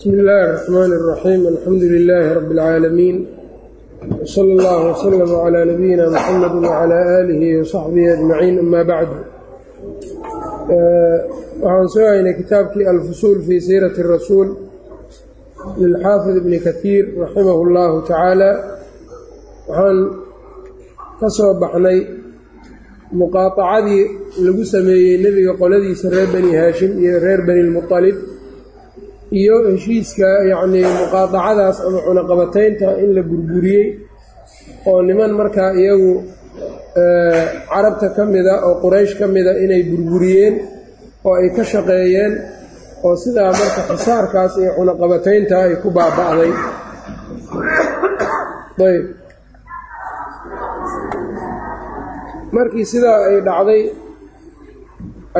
bsmi illaahi الرaxmaan الraxiim alxamdu lilaahi rabi اlcaalamiin wsala اllah wslm clى nabiyina mxamedi wclى aalihi wsaxbihi ajmaciin ama bacdu waxaan soo haynay kitaabkii alfusuul fii siirati rasuul lilxaafid ibni kaiir raximah اllahu tacaala waxaan ka soo baxnay muqaaطacadii lagu sameeyey nebiga qoladiisa reer bani haashim iyo reer bani lmuطalib iyo heshiiska yacnii muqaadacadaas ama cunaqabataynta in la burburiyey oo niman markaa iyagu carabta ka mida oo quraysh ka mida inay burburiyeen oo ay ka shaqeeyeen oo sidaa marka xisaarkaas iyo cunaqabataynta ay ku baaba'day. Ayb. Markii sidaa ay dhacday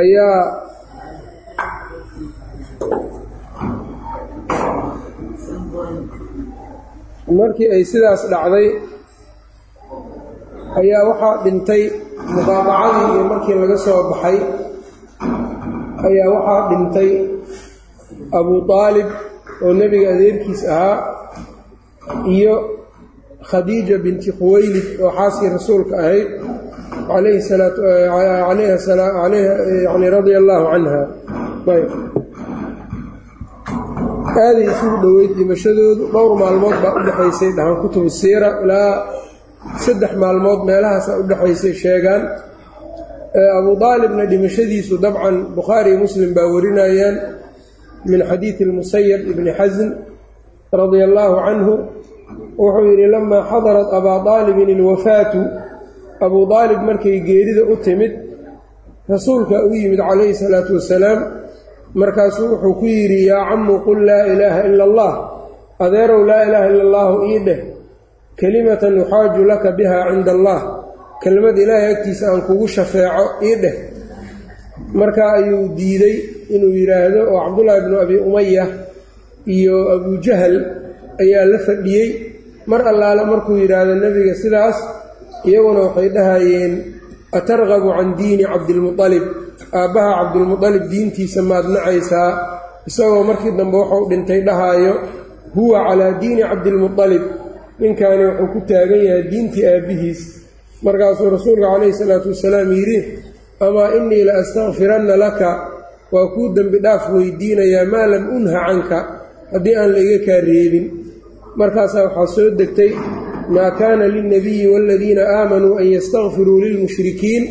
ayaa markii ay sidaas dhacday ayaa waxaa dhintay muqaadacadii iyo markii laga soo baxay ayaa waxaa dhintay abu aalib oo nebiga adeerkiis ahaa iyo khadiija binti khuwaylid oo xaaskii rasuulka ahayd calayhi salaayani radia allaahu canha ayb aaday isugu dhoweyd dhimashadoodu dhowr maalmood baa u dhexaysay dhahaan kutubu siira ilaa saddex maalmood meelahaasaa u dhexaysay sheegaan. Abu aalibna dhimashadiisu dabcan bukhaari iyo muslim baa warinayaan min xadiidi almusayab ibni xasn radia allaahu canhu. Wuxuu yidhi lamaa xadarat abaa aalibin ilwafaatu abuu aalib markay geerida u timid rasuulka u yimid calayhi salaatu wasalaam markaasuu wuxuu ku yidhi yaa cammu qul laa ilaaha ila allah adeerow laa ilaaha ila allaahu ii dheh kelimatan yuxaaju laka biha cinda allah kelmad ilaahay agtiisa aan kugu shafeeco ii dheh. Markaa ayuu diiday inuu yidhaahdo oo cabdullaahi bnu abi umaya iyo abujahal ayaa la fadhiyey. Mar allaale markuu yidhaahdo nebiga sidaas iyaguna waxay dhahayeen atargabu can diini cabdilmualib aabbaha cabdulmualib diintiisa maad nacaysaa isagoo markii dambe wuxuu dhintay dhahaayo huwa calaa diini cabdilmualib ninkaani wuxuu ku taagan yahay diintii aabbihiis. Markaasuu rasuulka calayhi salaatu wasalaam yidhi amaa innii la astakfiranna laka. Waa kuu dembi dhaaf weydiinayaa maa lam unha canka. Haddii aan la iga kaa reebin markaasaa waxaa soo degtay maa kaana lilnabiyi waaladiina aamanuu an yastakfiruu lilmushrikiin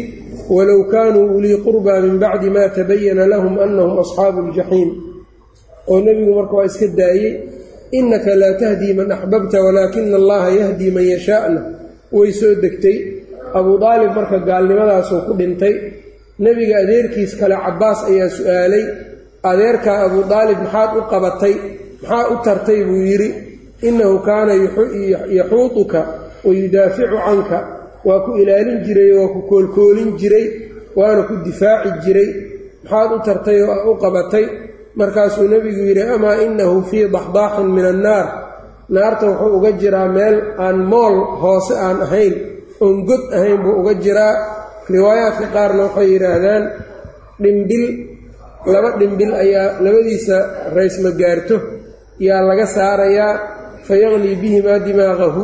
walow kaanuu ulii qurbaa min bacdi maa tabayana lahum annahum asxaabu ljaxiim oo nebigu marka waa iska daayey innaka laa tahdii man axbabta walaakina allaha yahdii man yashaa'na way soo degtay abuu aalib marka gaalnimadaasuu ku dhintay nebiga adeerkiis kale cabbaas ayaa su'aalay adeerkaa abuu aalib maxaad u qabatay maxaa u tartay buu yidhi innahu kaana yaxuutuka wa yudaaficu canka waa ku ilaalin jiray waa ku koolkoolin jiray waana ku difaaci jiray. maxaad u tartay oo u qabatay. markaasuu nebigu yidhi amaa innahu fii daxdaaxin min annaar? Naarta wuxuu uga jiraa meel aan mool hoose aan ahayn oon god ahayn buu uga jiraa. riwaayaadka qaarna waxay yidhaahdaan dhimbil laba dhimbil ayaa labadiisa raysma gaarto yaa laga saarayaa fayaqlii bihimaa dimaaqahu.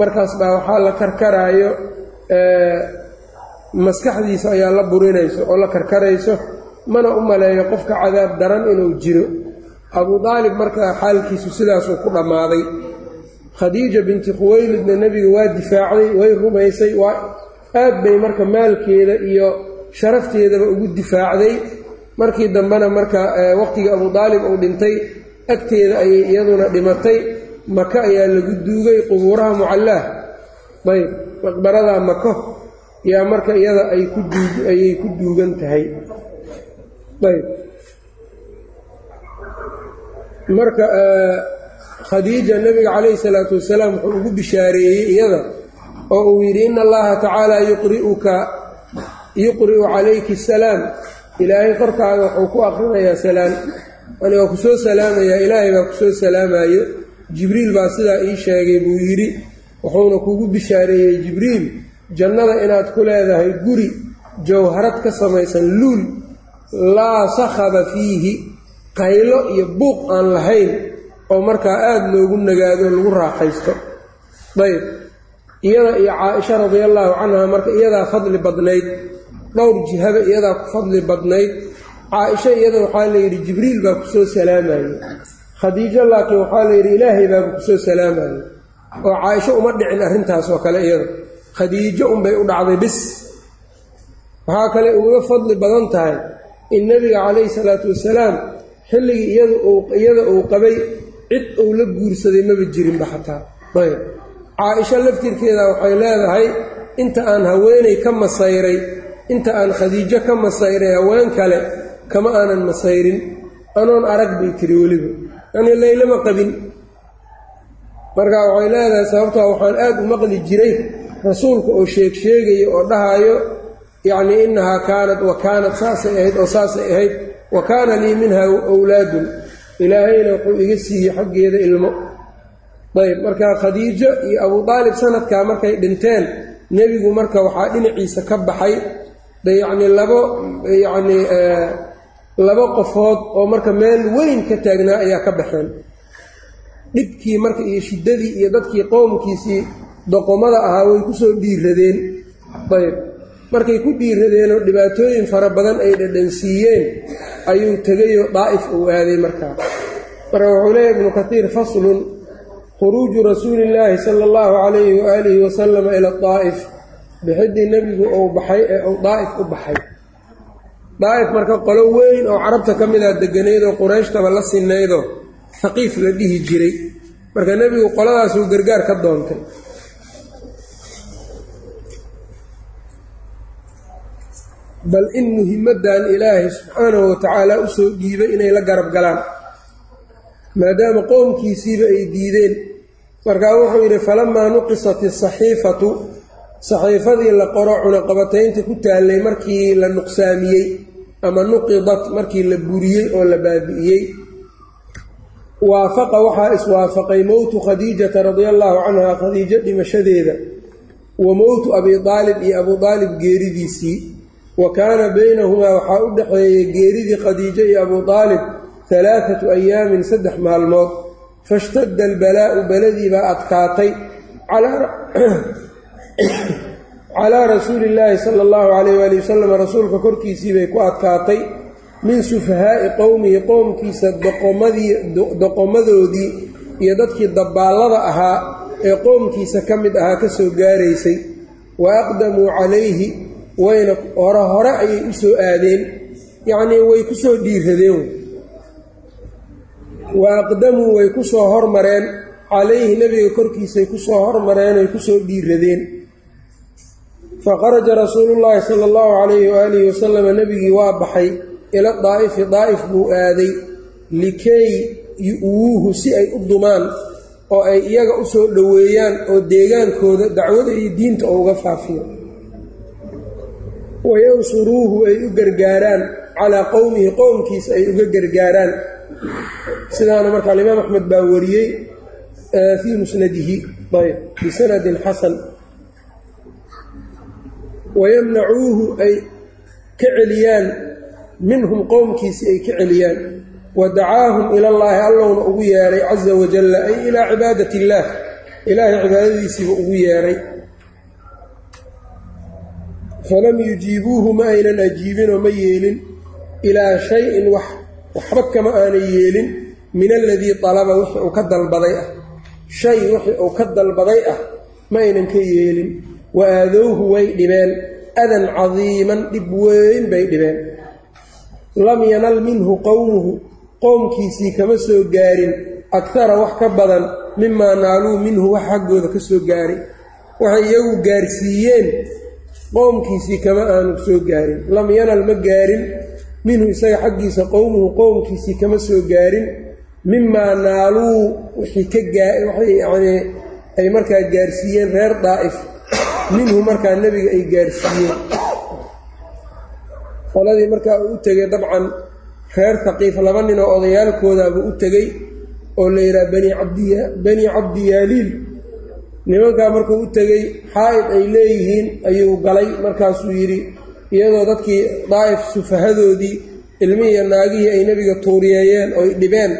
Markaas baa waxaa la karkaraayo maskaxdiisa ayaa la burinayso oo la karkarayso. Mana u maleeyo qofka cadaab daran inuu jiro. Abuu aalib markaa xaalkiisu sidaasuu ku dhammaaday. Khadiija binti khuwaylidna nebiga waa difaacday way rumaysay aad bay marka maalkeeda iyo sharafteedaba ugu difaacday. Markii dambena marka waqhtigii abuu aalib uu dhintay agteeda ayay iyaduna dhimatay maka ayaa lagu duugay qubuuraha mucallaah ayb maqbaradaa mako yaa marka iyada ayay ku duugan tahay. Ayb. Marka khadiija nebiga calayhi salaatu wasalaam wuxuu ugu bishaareeyey iyada oo uu yidhi ina allaha tacaala yuqri'uka yuqri'u calayki asalaam ilaahay korkaaga wuxuu ku akrinayaa salaam. Yani waa ku soo salaamayaa ilaahay baa ku soo salaamayo jibriil baa sidaa ii sheegay buu yidhi wuxuuna kugu bishaareeyey jibriil jannada inaad ku leedahay guri jawharad ka samaysan luul laa sakhaba fiihi qaylo iyo buuq aan lahayn oo markaa aada loogu nagaado lagu raaxaysto. Ayb iyada iyo caa-isha radia allaahu canha marka iyadaa fadli badnayd dhowr jihaba iyadaa ku fadli badnayd caa-isha iyada waxaa layidhi jibriil baa ku soo salaamayey khadiijo laakiin waxaa layidhi ilaahay baaba ku soo salaamayey oo caa-isho uma dhicin arrintaas oo kale iyada. Khadiijo unbay u dhacday bis. Waxaa kale uga fadli badan tahay in nebiga calayhi salaatu wasalaam xilligii iyada uu qabay cid uu la guursaday maba jirinba xataa. Ayb. Caa-isho laftirkeeda waxay leedahay inta aan haweenay ka masayray inta aan khadiijo ka masayray haween kale kama aanan masayrin. Anoon arag bay tiri weliba yanii laylama qabin. Marka waxay leedahay sababtoo waxaan aad u maqli jiray rasuulka oo sheeg sheegaya oo dhahayo yacnii innahaa kaanat wa kaanat saasay ahayd oo saasay ahayd wa kaana lii minha wlaadun ilaahayna wuxuu iga siiyey xaggeeda ilmo. Ayb marka khadiijo iyo abuu daalib sanadkaa markay dhinteen nebigu marka waxaa dhinaciisa ka baxay. De yacnii labo yacnii laba qofood oo marka meel weyn ka taagnaa ayaa ka baxeen. Dhibkii marka iyo shiddadii iyo dadkii qowmkiisii doqomada ahaa way ku soo dhiiradeen ayb. Markay ku dhiiradeenoo dhibaatooyin fara badan ay dhadhansiiyeen ayuu tegayoo daa'if uu aaday markaa marka wuxuu leeyahy ibnu katiir faslun khuruuju rasuulillaahi sala allahu calayhi waaalihi wasalama ila daa'if. Bixiddii nebigu uu baxay ee uu daa'if u baxay daa'if marka qolo weyn oo carabta ka mid ah deganaydoo qurayshtaba la sinaydoo haqiif la dhihi jiray. Marka nebigu qoladaasuu gargaar ka doontay. Bal in muhimaddan ilaahay subxaanahu wa tacaala u soo dhiibay inay la garab galaan. Maadaama qowmkiisiiba ay diideen. Markaa wuxuu yidhi falamaa nuqisat isaxiifatu saxiifadii la qoro cunaqabataynta ku taallay markii la nuqsaamiyey ama nuqidat markii la buriyey oo la baabi'iyey waafaqa waxaa iswaafaqay mowtu khadiijata radia allaahu canha khadiijo dhimashadeeda wa mowtu abii aalib iyo abuu aalib geeridiisii. Wa kaana baynahumaa waxaa u dhexeeyey geeridii khadiijo iyo abuu aalib alaaatu ayaamin saddex maalmood. Fashtadda albalaa'u beladiibaa adkaatay calaa rasuuli illaahi sala allahu calayh waali wasalam rasuulka korkiisiibay ku adkaatay min sufahaa'i qowmihi qowmkiisa doqomadoodii iyo dadkii dabaallada ahaa ee qowmkiisa ka mid ahaa ka soo gaaraysay. Wa aqdamuu calayhi wayna hore hore ayay u soo aadeen yacnii way ku soo dhiiradeen. Wa aqdamuu way ku soo hormareen calayhi nebiga korkiisay ku soo hormareen ay ku soo dhiiradeen faqaraja rasuulullaahi sala allahu calayhi waaalihi wasalama nebigii waa baxay ila daa'ifi daa'if buu aaday likay yu-wuuhu si ay u dumaan oo ay iyaga u soo dhoweeyaan oo deegaankooda dacwada iyo diinta oo uga faafiyo wayansuruuhu ay u gargaaraan calaa qowmihi qowmkiisa ay uga gargaaraan sidaana marka alimaam axmed baa wariyey fii musnadihi ayb bisanadin xasan wayamnacuuhu ay ka celiyaan minhum qowmkiisii ay ka celiyaan wa dacaahum ilallaahi allowna ugu yeedhay casa wajalla ay ilaa cibaadati illaah ilaahay cibaadadiisiiba ugu yeedhay falam yujiibuuhu ma aynan ajiibinoo ma yeelin ilaa shay-in wax waxba kama aanay yeelin min aladii talaba wixii uu ka dalbaday ah shay wixii uu ka dalbaday ah ma aynan ka yeelin wa aadowhu way dhibeen. Adan cadiiman dhib weyn bay dhibeen. Lam yanal minhu qowmuhu qowmkiisii kama soo gaarin. Akara wax ka badan. Mimaa naaluu minhu wax xaggooda ka soo gaaray waxay iyagu gaarsiiyeen. Qowmkiisii kama aanu soo gaarin. Lam yanal ma gaarin. Minhu isaga xaggiisa qowmuhu qowmkiisii kama soo gaarin. Mimaa naaluu wixii ka gawaxay yacnii ay markaa gaarsiiyeen reer daa'if minhu markaa nebiga ay gaarsiiyeen. Qoladii markaa uu u tegay dabcan reer haqiif laba nin oo odayaalkoodaabuu u tegey oo la yidhaha bani cabdiya bani cabdi yaaliil nimankaa markuu u tegey xaa'id ay leeyihiin ayuu galay markaasuu yidhi iyadoo dadkii daa'if sufahadoodii ilmihii iyo naagihii ay nebiga tuuriyeeyeen oy dhibeen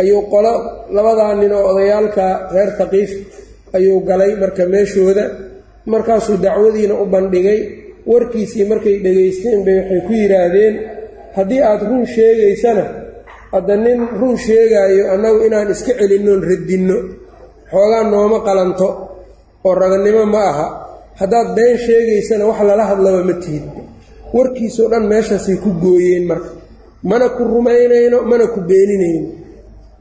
ayuu qolo labadaa nin oo odayaalka reer taqiif ayuu galay marka meeshooda markaasuu dacwadiina u bandhigay warkiisii markay dhegaysteen bay waxay ku yidhaahdeen haddii aada run sheegaysana hadda nin run sheegaayo annagu inaan iska celinnoon radinno xoogaa nooma qalanto oo ragannimo ma aha haddaad been sheegaysana wax lala hadlaba ma tihid. Warkiisoo dhan meeshaasay ku gooyeen marka. Mana ku rumaynayno mana ku beeninayno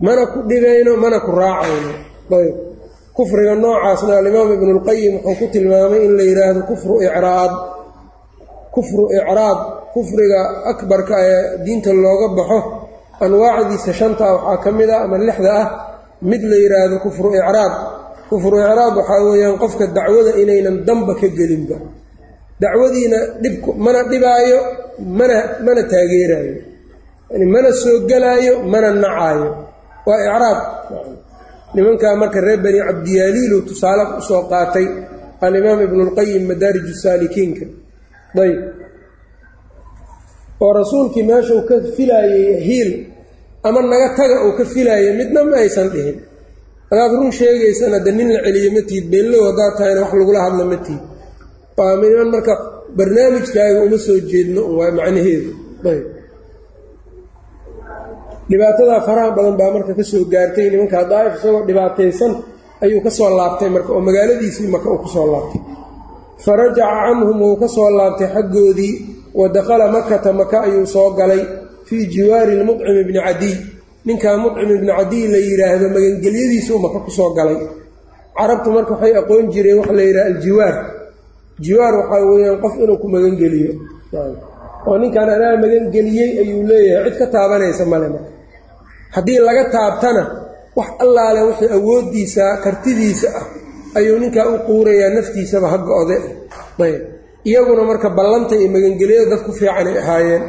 mana ku dhigayno mana ku raacayno. Ayb kufriga noocaasna alimaam ibnulqayim wuxuu ku tilmaamay in la yidhaahdo kufru icraad. Kufru icraad kufriga akbarka ee diinta looga baxo anwaacdiisa shanta waxaa ka mid ah ama lixda ah mid la yidhaahdo kufru icraad. Kufru icraad waxaa weeyaan qofka dacwada inaynan damba ka gelinba. Dacwadiina dhib mana dhibaayo mana mana taageeraayo. Yani mana soo gelaayo mana nacaayo. Waa icraad nimankaa marka reer bani cabdiyaaliilu tusaale u soo qaatay alimaam ibnulqayim madaarij saalikiinka. Ayb oo rasuulkii meeshuu ka filaayey hiil ama naga taga uu ka filaayay midna ma aysan dhihin. Hadaad run sheegaysana de nin la celiyo ma tihid beenlow haddaad tahayna wax lagula hadla ma tihid waa niman marka barnaamijkaaga uma soo jeedno waa macnaheedu. Ayb dhibaatadaa faraha badan baa marka ka soo gaartay nimankaa daa'if isagoo dhibaataysan ayuu ka soo laabtay marka oo magaaladiisii maka uu ka soo laabtay. Fa rajaca canhum wuu ka soo laabtay xaggoodii wa dakhala makata maka ayuu soo galay fii jiwaari lmudcim ibni cadiy. Ninkaa mudcim ibni cadiy la yidhaahdo magangelyadiisuu maka ku soo galay. Carabtu marka waxay aqoon jireen waxa la yidhaha aljiwaar. Jiwaar waxaa weeyaan qof inuu ku magangeliyo. Oo ninkan anaa magangeliyey ayuu leeyahay cid ka taabanaysa male marka haddii laga taabtana wax allaale wixii awooddiisa kartidiisa ah ayuu ninkaa u quurayaa naftiisaba ha go-de. Ayb. Iyaguna marka ballanta iyo magangelyada dad ku fiican ay ahaayeen.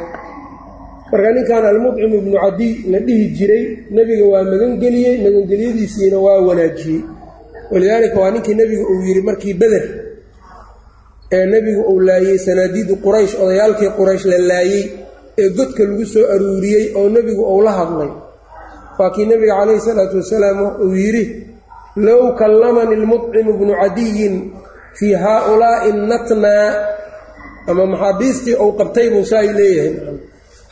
Marka ninkan almudcim ibnu cadiy la dhihi jiray nebiga waa magangeliyey magangelyadiisiina waa wanaajiyey. Walidaalika waa ninkii nebiga uu yidhi markii beder ee nebigu uu laayey sanaadiidu quraysh odayaalkii quraysh la laayey ee godka lagu soo aruuriyey oo nebigu uu la hadlay waa kii nebiga calayhi salaatu wasalaam uu yidhi low kallamani lmudcimu bnu cadiyin fii haaulaa'i natnaa ama maxaabiistii uu qabtay buu saay leeyahay.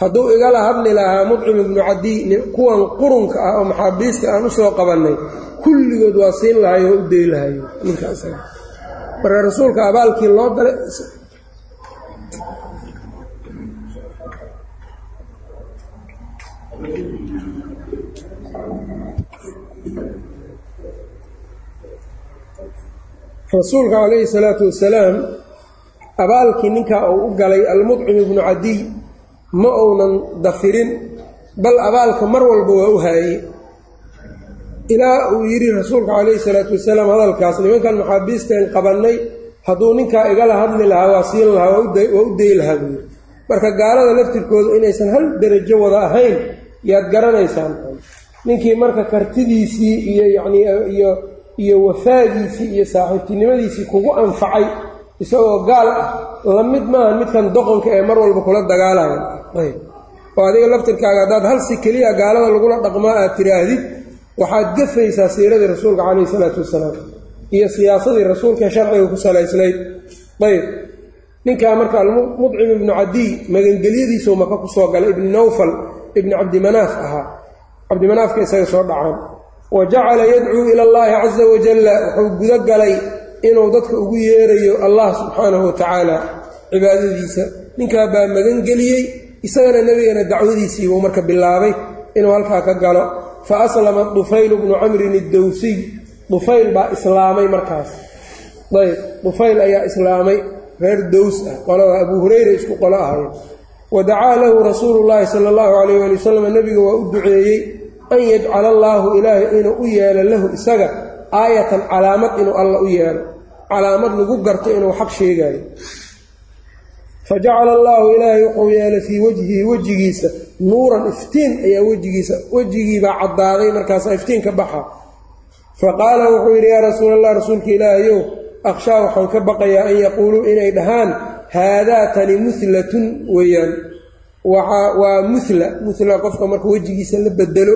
Hadduu igala hadli lahaa mudcim ibnu cadiy kuwan qurunka ah oo maxaabiista aan u soo qabannay kulligood waa siin lahay oo u day lahay marka rasuulka abaalkii loo dalay rasuulka calayhi salaatu wasalaam abaalkii ninkaa uu u galay almudcim ibnu cadiy ma uunan dafirin bal abaalka mar walba waa u haayey. Ilaa uu yidhi rasuulka calayhi salaatu wasalaam hadalkaas nimankan maxaabiisteen qabannay hadduu ninkaa igala hadli lahaa waa siin lahaa waa u dayi lahaa buu yidhi. Marka gaalada laftirkooda inaysan hal derajo wada ahayn yaad garanaysaan. Ninkii marka kartidiisii iyo yacnii iyo iyo wafaagiisii iyo saaxiibtinimadiisii kugu anfacay isagoo gaal ah la mid maaha midkan doqonka ee mar walba kula dagaalaya. Ayb. Oo adiga laftirkaaga haddaad hal si keliya gaalada lagula dhaqmaa aad tiraahdid waxaad gafaysaa siiradii rasuulka calayhi salaatu wasalaam iyo siyaasadii rasuulkaee sharciga ku salaysnayd. Ayb. Ninkaa marka almudcim ibnu cadiy magangelyadiisuu maka ku soo galay ibni nawfal ibni cabdimanaaf ahaa. Cabdimanaafka isaga soo dhacaan wa jacala yadcuu ila allaahi casa wajalla wuxuu gudo galay inuu dadka ugu yeerayo allah subxaanahu wa tacaala cibaadadiisa. Ninkaa baa magangeliyey isagana nebigana dacwadiisiibuu marka bilaabay inuu halkaa ka galo. Fa aslama dufaylu bnu camrin iddowsiy dufayl baa islaamay markaas. Ayb dufayl ayaa islaamay reer dows ah qolada abuu hureyra isku qolo ahayd wa dacaa lahu rasuulu llaahi sala allahu calayh waali wasalam nebiga waa u duceeyey an yajcala allaahu ilaahay inuu u yeelo lahu isaga aayatan calaamad inuu alla u yeelo. Calaamad lagu garto inuu xaq sheegaayo. Fa jacala allaahu ilaahay wuxuu yeelay fii wejhihi wejigiisa. Nuuran iftiin ayaa wejigiisa. Wejigiibaa caddaaday markaasaa iftiin ka baxa. Fa qaala wuxuu yidhi yaa rasuul allah rasuulka ilaahayow akhshaa waxaan ka baqayaa an yaquuluu inay dhahaan haadaa tani muhlatun weeyaan. Waa mula mula qofka marka wejigiisa la bedelo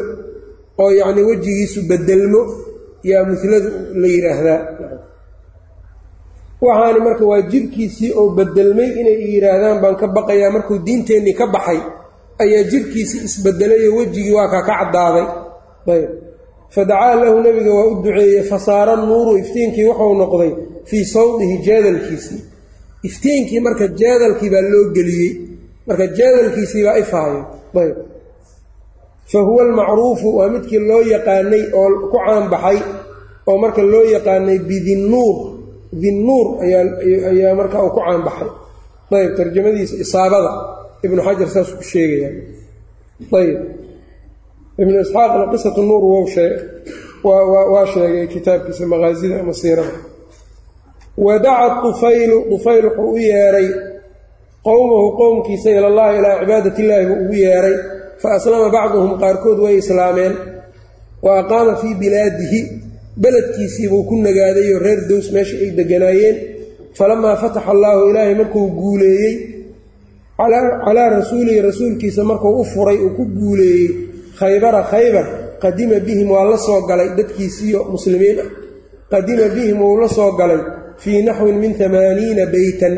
oo yacnii wejigiisu bedelmo yaa muladu la yidhaahdaa. Waxaani marka waa jirkiisii oo bedelmay inay yidhaahdaan baan ka baqayaa markuu diinteennii ka baxay ayaa jirkiisii isbedelayo wejigii waa kaa ka caddaaday. Ayb. Fadacaa lahu nebiga waa u duceeyey fasaara nuuru iftiinkii wuxuu noqday fii sawdihi jeedalkiisii iftiinkii marka jeedalkii baa loo geliyey marka jeedalkiisii baa ifaayo. Ayb fa huwa almacruufu waa midkii loo yaqaanay oo ku caanbaxay oo marka loo yaqaanay bidinnuur dinnuur ayaa marka uu ku caanbaxay ayb tarjamadiisa isaabada. Ibnu xajar saasuu ku sheegaya. Ayb ibnu isxaaqna qisatu nuur waa sheegay kitaabkiisa maqaasida ama siirada. Wadaca tufaylu tufayl wuxuu u yeedhay qowmahu qowmkiisa ilallahi ilaa cibaadat illaahi buu ugu yeedhay fa aslama bacduhum qaarkood way islaameen wa aqaama fii bilaadihi beledkiisiibuu ku nagaadayoo reer dows meesha ay deganaayeen. Falamaa fataxa allaahu ilaahay markuu guuleeyey calaa rasuulihi rasuulkiisa markuu u furay uu ku guuleeyey khaybara khaybar qadima bihim waa la soo galay dadkiisiiyo muslimiin. Ah qadima bihim wuu la soo galay fii naxwin min amaaniina beytan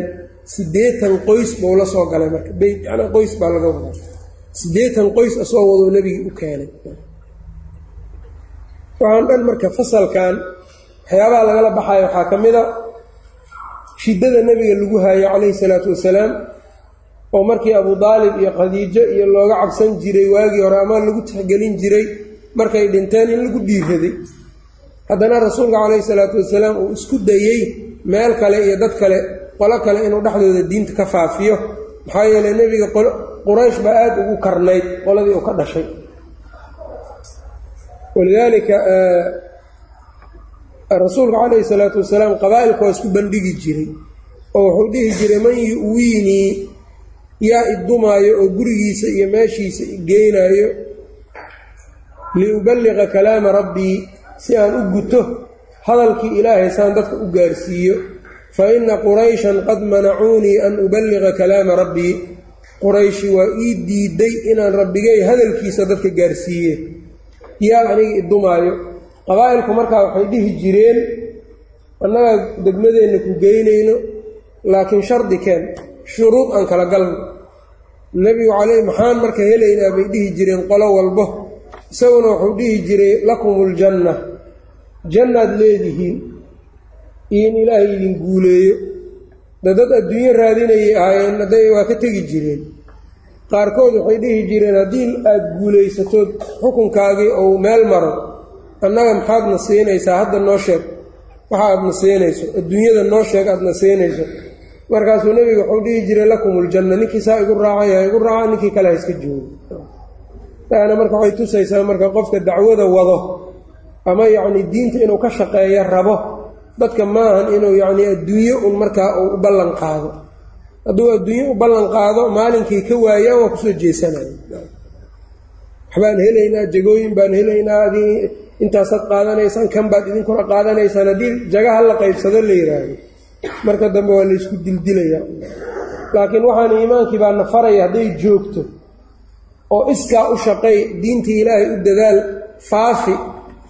siddeetan qoys buu la soo galay marka beyt yanaa qoys baa laga wadaa siddeetan qoys asoo wadoo nebigii u keenay. Waxaan dhan marka fasalkan waxyaabaha lagala baxayo waxaa ka mid a shiddada nebiga lagu haayo calayhi salaatu wasalaam oo markii abu daalib iyo khadiijo iyo looga cabsan jiray waagii hore ama lagu tixgelin jiray markay dhinteen in lagu dhiiraday. Haddana rasuulka calayhi salaatu wasalaam uu isku dayey meel kale iyo dad kale qolo kale inuu dhexdooda diinta ka faafiyo. Maxaa yeeley nebiga quraysh baa aada ugu karnayd qoladii uu ka dhashay. Walidaalika rasuulka calayhi salaatu wasalaam qabaa'ilka waa isku bandhigi jiray oo wuxuu dhihi jiray man yu'wiinii yaa idumaayo oo gurigiisa iyo meeshiisa geynaayo liuballiqa kalaama rabbii si aan u guto hadalkii ilaahay saan dadka u gaarsiiyo fa inna qurayshan qad manacuunii an uballiqa kalaama rabbii qurayshi waa ii diiday inaan rabbigay hadalkiisa dadka gaarsiiye. Yaa aniga idumaayo qabaa'ilku markaa waxay dhihi jireen annagaa degmadeenna ku geynayno laakiin shardi keen shuruud aan kala galno. Nebigu caleyh maxaan marka helaynaa? bay dhihi jireen qolo walbo. Isaguna wuxuu dhihi jiray lakumuljanna jannaad leedihiin. Iyo in ilaahay idin guuleeyo de dad adduunyo raadinayay ahaayeen hadday waa ka tegi jireen. Qaarkood waxay dhihi jireen haddii aada guulaysatood xukunkaagii ou meel maro annaga maxaadna siinaysaa? Hadda noo sheeg. Waxa aadna siinayso. Adduunyada noo sheeg aadna siinayso. Markaasuu nebigu wuxuu dhihi jiray lakumuljanna ninkii saa igu raacaya igu raaca ninkii kale ha iska joogo. Taana marka waxay tusaysaa marka qofka dacwada wado ama yacni diinta inuu ka shaqeeyo rabo dadka maahan inuu yacni adduunyo un markaa uu u ballan qaado. Hadduu adduunyo u ballan qaado maalinkii ka waayaan waa ku soo jeesanaya waxbaan helaynaa jagooyin baan helaynaa adii intaasaad qaadanaysaan kan baad idinkuna qaadanaysaan haddii jagaha la qaybsado la yidhaahdo marka dambe waa laysku dildilaya. Laakiin waxaan iimaankii baa na faraya hadday joogto oo iskaa u shaqay diintii ilaahay u dadaal faafi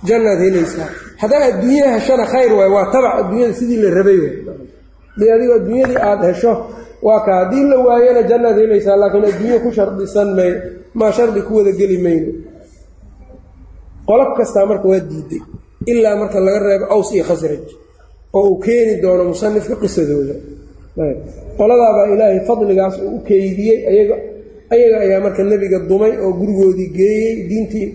jannaad helaysaa haddaa adduunya heshana khayr waay waa tabac adduunyada sidii la rabay haddii adigo adduunyadii aada hesho waa ka haddii la waayana jannaad helaysaa laakiin adduunyo ku shardisan may maa shardi ku wada geli mayno. Qolob kastaa marka waa diiday ilaa marka laga reebo aws iyo khasraj oo uu keeni doono musanifka qisadooda. Qoladaabaa ilaahay fadligaas uu u keydiyey ayaga ayaga ayaa marka nebiga dumay oo gurigoodii geeyey diintii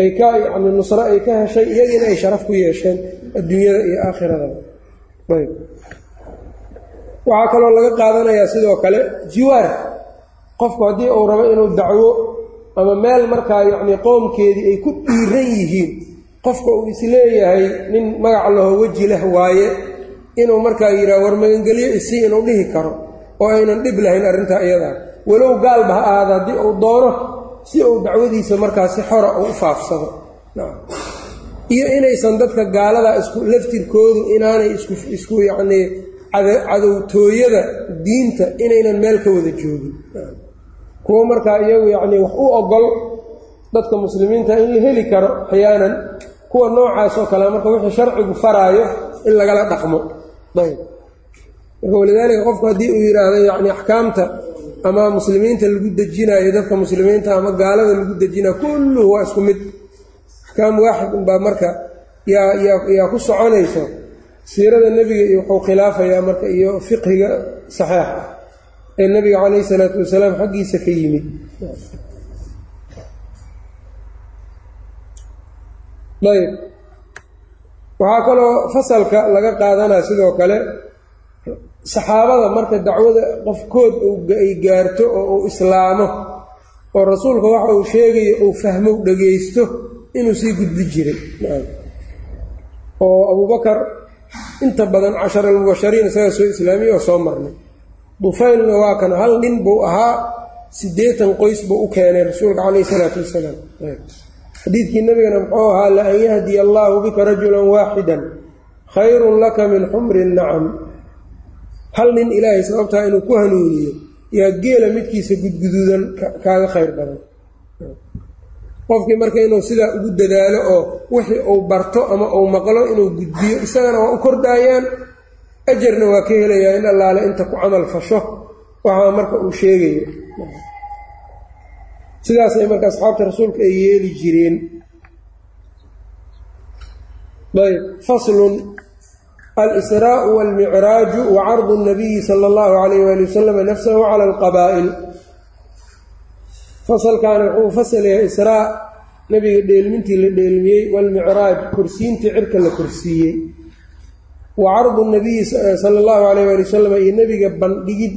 ay ka yacni nusro ay ka heshay iyagiina ay sharaf ku yeesheen adduunyada iyo aakhirada. Ayb. Waxaa kaloo laga qaadanayaa sidoo kale jiwaar. Qofku haddii uu rabo inuu dacwo ama meel markaa yacnii qoomkeedii ay ku dhiiran yihiin qofka uu is leeyahay nin magac laho weji leh waaye inuu markaa yidhaha war magangelyo isii inuu dhihi karo oo aynan dhib lahayn arrintaa iyadaa walow gaalba ha ahaada haddii uu doono si uu dacwadiisa markaa si xora uu u faafsado. Iyo inaysan dadka gaaladaa isku laftirkoodu inaanay isku isku yacnii cadowtooyada diinta inaynan meel ka wada joogin. Kuwo markaa iyagu yacnii wax u ogol dadka muslimiinta in la heli karo axyaanan kuwa noocaas oo kale marka wixii sharcigu faraayo in lagala dhaqmo. Ayb. Marka walidaalika qofku haddii uu yidhaahdo yacni axkaamta ama muslimiinta lagu dejinayo dadka muslimiinta ama gaalada lagu dejinayo kulluhu waa isku mid. Axkaam waaxid unbaa marka yaa yaa yaa ku soconayso. Siirada nebiga iyo wuxuu khilaafayaa marka iyo fiqhiga saxeixa ee nebiga calayhi salaatu wasalaam xaggiisa ka yimid. Ayb waxaa kaloo fasalka laga qaadanaa sidoo kale saxaabada marka dacwada qofkood ay gaarto oo uu islaamo oo rasuulka waxa uu sheegayo uu fahmo dhagaysto inuu sii gudbi jiray. Oo abubakar inta badan cashar almubashariin isagaa soo islaamiyey oo soo marnay. Dufaylna waa kan hal nin buu ahaa siddeetan qoys buu u keenay rasuulka calayhi isalaatu wasalaam. Xadiidkii nabigana muxuu ahaa la an yahdiya allaahu bika rajulan waaxidan khayrun laka min xumri nacam hal nin ilaahay sababtaa inuu ku hanuuniyo yaa geela midkiisa gudguduudan kaaga khayr badan. Qofkii marka inuu sidaa ugu dadaalo oo wixii uu barto ama uu maqlo inuu gudbiyo isagana waa u kordhaayaan ajarna waa ka helayaa in allaale inta ku camal fasho. Waxaa marka uu sheegayo. Sidaasay marka asxaabta rasuulka ay yeeli jireen. Ayb faslun alsraau walmicraaju wa cardu nabiyi sala allahu calayh waali wasalam nafsahu cala alqabaa'il fasalkaana wuxuu fasal yahay israa nebiga dheelmintii la dheelmiyey walmicraaj korsiintii cirka la korsiiyey wa cardu nabiyi sala allahu calayh waali wasalam iyo nebiga bandhigid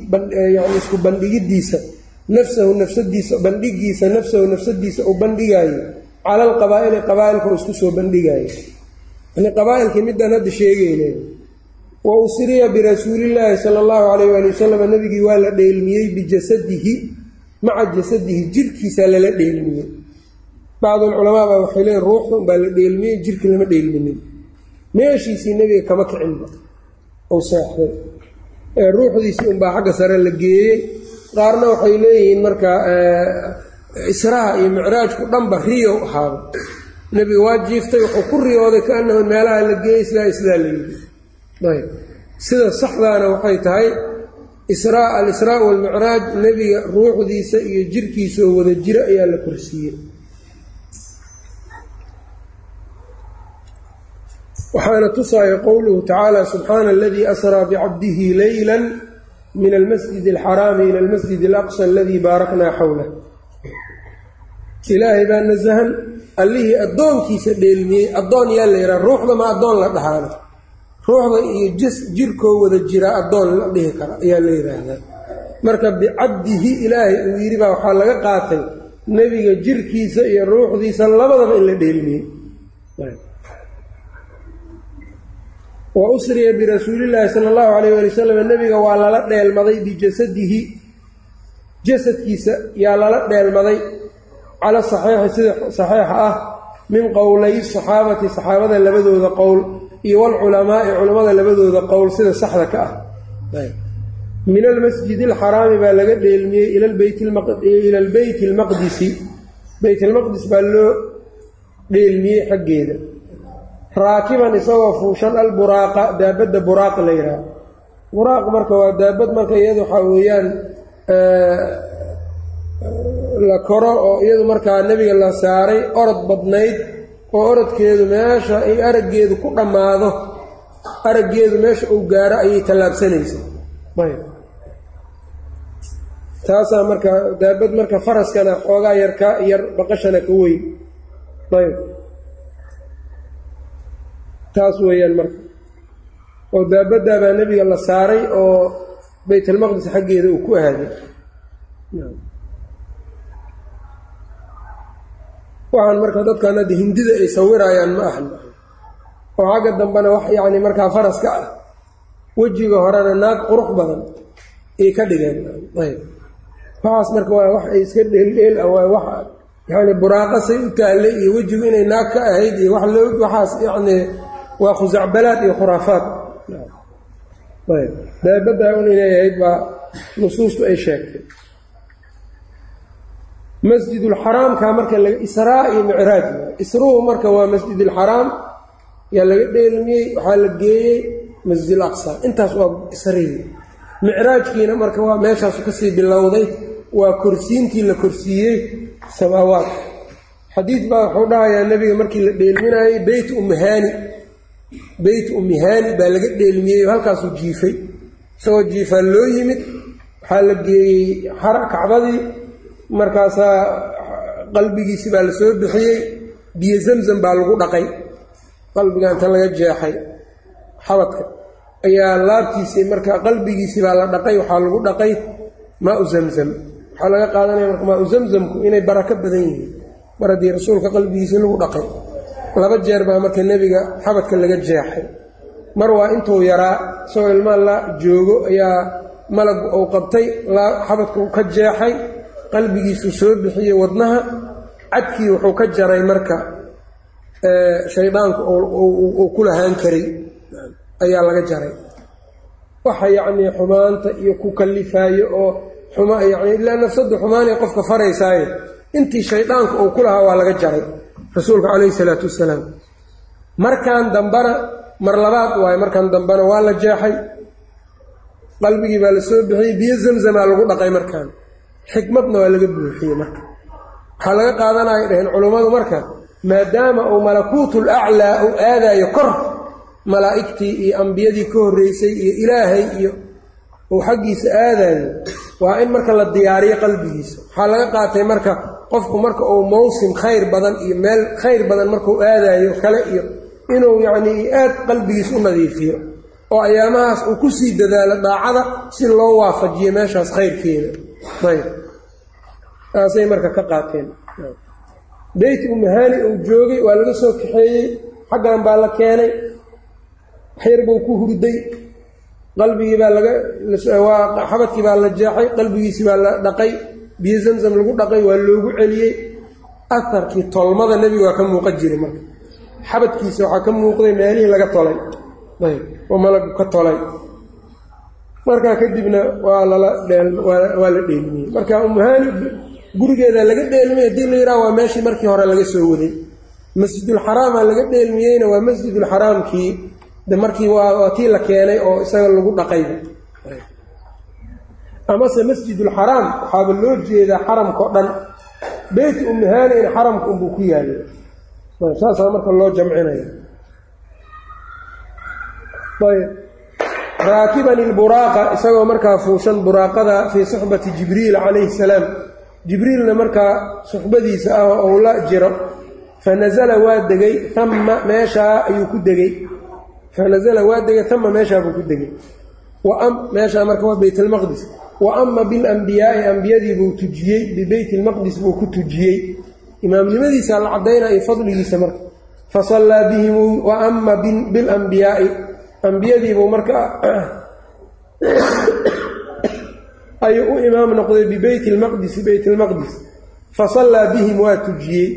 yani isku bandhigiddiisa nafsahu nafsadiisa bandhigiisa nafsahu nafsadiisa uu bandhigaayo cala alqabaa'ili qabaa'ilka uu isku soo bandhigaayo yani qabaa'ilkii midaan hadda sheegayne. Wa usriya birasuulillaahi sala allahu calayh waali wasalam nebigii waa la dheelmiyey bijasadihi maca jasadihi jirkiisaa lala dheelmiyey bacdulculamaa baa waxay leeyiin ruuxda unbaa la dheelmiyey jirki lama dheelminin. Meeshiisii nebiga kama kicinba ou seexday. Ee ruuxdiisii unbaa xagga sare la geeyey. Qaarna waxay leeyihiin marka israha iyo micraajku dhanba riyow ahaaba nebiga waa jiiftay wuxuu ku riyooday kaanahu meelaha la geeyey sidaa la yidhi. Ayb. Sida saxdaana waxay tahay israa al-israa walmicraaj nebiga ruuxdiisa iyo jirkiisa oo wada jira ayaa la korsiiyey. Waxaana tusaaya qowluhu tacaala subxaana aladii asraa bicabdihi leyla min almasjid alxaraami ila almasjid alaqsa aladii baaraknaa xowlah ilaahay baa nasahan allihii addoonkiisa dheelmiyey addoon yaa la yidhaha ruuxda ma addoon la dhahaano ruuxda iyo jis jirkoo wada jiraa addoon la dhihi kara ayaa la yidhaahdaa. Marka bicabdihi ilaahay uu yidhi baa waxaa laga qaatay nebiga jirkiisa iyo ruuxdiisa labadaba in la dheelmiyey. Wa usriya birasuulillaahi sala allahu calayh waali wasalam nebiga waa lala dheelmaday bijasadihi jasadkiisa yaa lala dheelmaday cala saxiixi sida saxiixa ah min qowlay saxaabati saxaabada labadooda qowl iyo walculamaa'i culammada labadooda qowl sida saxda ka ah. Min almasjid alxaraami baa laga dheelmiyey ila albeyti almaqdisi beyt almaqdis baa loo dheelmiyey xaggeeda. Raakiban isagoo fuushan alburaaqa daabadda buraaq la yidhaha buraaq marka waa daabad marka iyada waxaa weeyaan la koro oo iyadu markaa nebiga la saaray orod badnayd oo orodkeedu meesha ay araggeedu ku dhammaado araggeedu meesha uu gaaro ayay tallaabsanaysa. Ayb. Taasaa marka daabad marka faraskana xoogaa yar ka yar baqashana ka weyn. Ayb. Taas weeyaan marka. Oo daabaddaa baa nebiga la saaray oo baytalmaqdis xaggeeda uu ku aaday waxaan marka dadkan hadda hindida ay sawirayaan ma ahan. Oo xagga dambena wax yacni markaa faraska ah wejiga horena naag qurux badan ay ka dhigeen. Ayb. Waxaas marka waa wax ay iska dheeldheel ah waa wax yacni buraaqasay u taallay iyo wejigu inay naag ka ahayd iyo wax loo waxaas yacni waa khusacbalaad iyo khuraafaad. Ayb. Daabaddaa un inay ahayd baa nusuustu ay sheegtay masjidulxaraamka marka israa iyo micraaj isruhu marka waa masjidulxaraam yaa laga dheelmiyey waxaa la geeyey masjid aqsa. Intaas waa isrihii micraajkiina marka waa meeshaasu ka sii bilowday waa korsiintii la korsiiyey samaawaat xadiid baa wuxuu dhahayaa nebiga markii la dheelminayey beyt ummihaani beyt ummihaani baa laga dheelmiyey oo halkaasuu jiifay. Isagoo jiifaa loo yimid waxaa la geeyey kacbadii markaasaa qalbigiisi baa la soo bixiyey biyo zamzam baa lagu dhaqay. Qalbiga inta laga jeexay. Xabadka ayaa laabtiisii marka qalbigiisii baa la dhaqay waxaa lagu dhaqay maau zamzam waxaa laga qaadanaya marka maau zamzamku inay barako badan yihiin. Mar haddii rasuulka qalbigiisii lagu dhaqay laba jeer baa marka nebiga xabadka laga jeexay. Mar waa intuu yaraa isagoo ilmaa la joogo ayaa malagu uu qabtay xabadku ka jeexay qalbigiisuu soo bixiyey wadnaha cadkii wuxuu ka jaray marka shaydaanku uu ku lahaan karay. Ayaa laga jaray. Waxa yacnii xumaanta iyo ku kallifaayo oo xuma yani ilaa nafsaddu xumaanay qofka faraysaaye intii shaydaanku uu ku lahaa waa laga jaray rasuulka calayhi salaatu wasalaam. Markan dambana mar labaad waaye markan dambena waa la jeexay. Qalbigii baa la soo bixiyey biyo zamzamaa lagu dhaqay markaan xikmadna waa laga buuxiyey marka. Waxaa laga qaadanaya dhaheen culummadu marka maadaama uu malakuutul aclaa uu aadaayo kor malaa'igtii iyo ambiyadii ka horreysay iyo ilaahay iyo uu xaggiisa aadaayo waa in marka la diyaariyo qalbigiisa. Waxaa laga qaatay marka qofku marka uu mawsim khayr badan iyo meel khayr badan markuu aadaayo kale iyo inuu yacnii aad qalbigiis u nadiifiyo oo ayaamahaas uu ku sii dadaalo daacada si loo waafajiyo meeshaas khayrkeeda ayb taasay marka ka qaateen. Beyt umahani uu joogay waa laga soo kaxeeyey xaggan baa la keenay waxyar buu ku hurday qalbigii baa laga xabadkii baa la jeexay qalbigiisii baa la dhaqay biyo zamzam lagu dhaqay waa loogu celiyey. Aharkii tolmada nebiga waa ka muuqan jiray marka. Xabadkiisa waxaa ka muuqday meelihii laga tolay. Ayb oo malagu ka tolay markaa kadibna waa lala waa la dheelmiyey marka umuhaani gurigeeda laga dheelmiyey haddii la yidhaha waa meeshii markii hore laga soo waday. Masjidulxaraama laga dheelmiyeyna waa masjidulxaraamkii de markii waa tii la keenay oo isaga lagu dhaqayba amase masjidulxaraam waxaaba loo jeedaa xaramkao dhan. Beyt umuhaanina xaramka unbuu ku yaallay saasaa marka loo jamcinaya ayb raakiban ilburaaqa isagoo markaa fuushan buraaqada fii suxbati jibriil calayhi salaam. Jibriilna markaa suxbadiisa ah oo uu la jiro fa nasala waa degay ama meeshaa ayuu ku degey fa nasala waa degay ama meeshaabuu ku degey meeshaa marka waa beyt almaqdis wa ama bilambiyaai ambiyadii buu tujiyey bibeyt ilmaqdis buu ku tujiyey. Imaamnimadiisa la caddaynaya fadligiisa marka. Fasallaa bihim wa ama bilambiyaai ambiyadiibuu markaa ayuu u imaam noqday bibeyt lmaqdisi beyt lmaqdis fasallaa bihim waa tujiyey.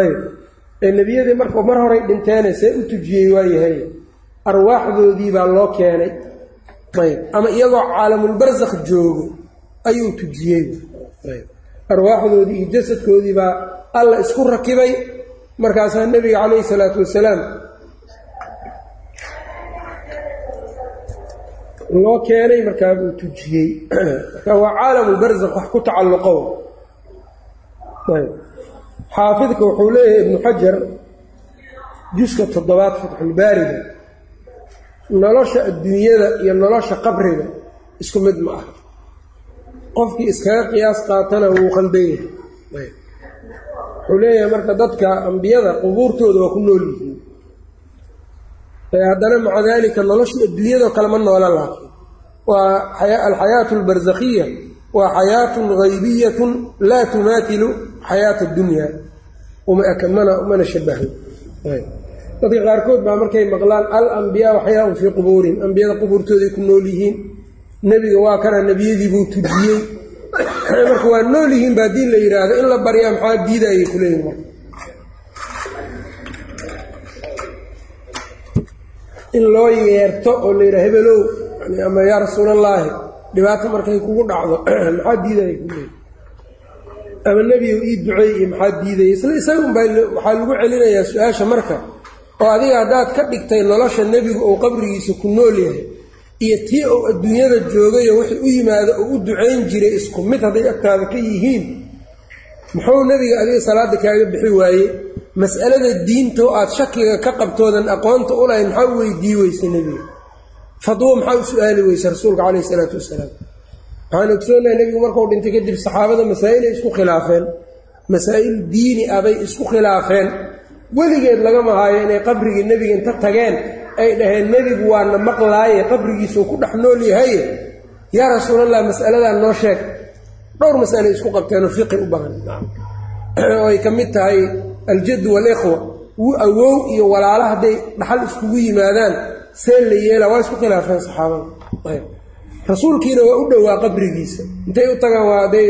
Ayb ee nebiyadii marka mar horay dhinteene see u tujiyey waayahay arwaaxdoodii baa loo keenay. Ayb ama iyagoo caalamulbarsakh joogo ayuu tujiyey. Arwaaxdoodii iyo jasadkoodii baa alla isku rakibay. Markaasaa nebiga calayhi salaatu wasalaam loo keenay markaa buu tujiyey. Marka waa caalamulbarzakh wax ku tacalluqo. Xaafidka wuxuu leeyahay ibnu xajar juska toddobaad fatxulbaariga nolosha adduunyada iyo nolosha qabriga isku mid ma ah qofkii iskaga qiyaas qaatana wuu khaldan yahay. Wuxuu leeyahay marka dadka ambiyada qubuurtooda waa ku nool yihiin haddana maca daalika nolosha adduunyadao kale ma noola laakiin. Waa alxayaatu albarsakhiya waa xayaatun haybiyatun laa tumaatilu xayaata addunya. Umana umana shabaho dadka qaarkood baa markay maqlaan al ambiyaa waxyaaun fii qubuurihim ambiyada qubuurtooday ku nool yihiin. Nebiga waa kana nebiyadiibuu tujiyey marka waa nool yihiin ba haddii la yidhaahdo. In la baryaa maxaa diidayay kuleeyihin in loo yeerto oo la yidhaha hebelow ama yaa rasuulallaahi dhibaato markay kugu dhacdo maxaa diidaya kuleeyihi ama nebigu ii duceey iyo maxaa diidaya isla isagunbaa waxaa lagu celinayaa su'aasha marka oo adiga haddaad ka dhigtay nolosha nebigu uu qabrigiisa ku nool yahay iyo tii uu adduunyada joogayo wixii u yimaado uu u ducayn jiray isku mid hadday agtaada ka yihiin muxuu nebiga adiga salaada kaaga bixi waaye mas'alada diinto aad shakiga ka qabtoodan aqoonta u lahayn maxaa u weydii weysa nebiga fadwo maxaa u su'aali weysa rasuulka caleyhi isalaatu wasalaam? Waxaan ogsoonahay nebigu markuu dhintay kadib saxaabada masaa'ilay isku khilaafeen. Masaa'il diini ah bay isku khilaafeen. Weligeed lagama haayo inay qabrigii nebiga inta tageen. Ay dhaheen nebigu waana maqlaaye qabrigiisuu ku dhex nool yahaye yaa rasuulallah mas'aladan noo sheeg. Dhowr mas'ale isku qabteenoo fiqi u baahan oo ay ka mid tahay aljaddu waalikhwa awow iyo walaalo hadday dhaxal iskugu yimaadaan see la yeela waa isku khilaafeen saxaabada rasuulkiina waa u dhowaa qabrigiisa. Intay u tagaan waa day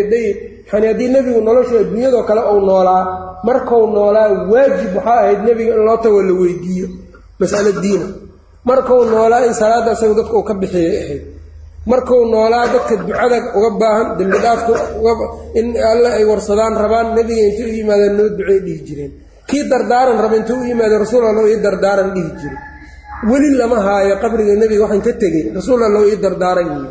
yani haddii nebigu nolosha adduunyadoo kale uu noolaa markuu noolaa waajib waxaa ahayd nebiga in loo tago la weydiiyo mas'alo diina. Markuu noolaa in salaadda isagu dadka uu ka bixiyay ahayd markuu noolaa dadka ducada uga baahan dembi dhaafka in alle ay warsadaan rabaan nebiga intay u yimaadeen noo ducey dhihi jireen. Kii dardaaran raba intuu u yimaadeen rasuul allow ii dardaaran dhihi jire weli lama haayo qabriga nebiga waxaan ka tegey rasuul allow ii dardaaran yihi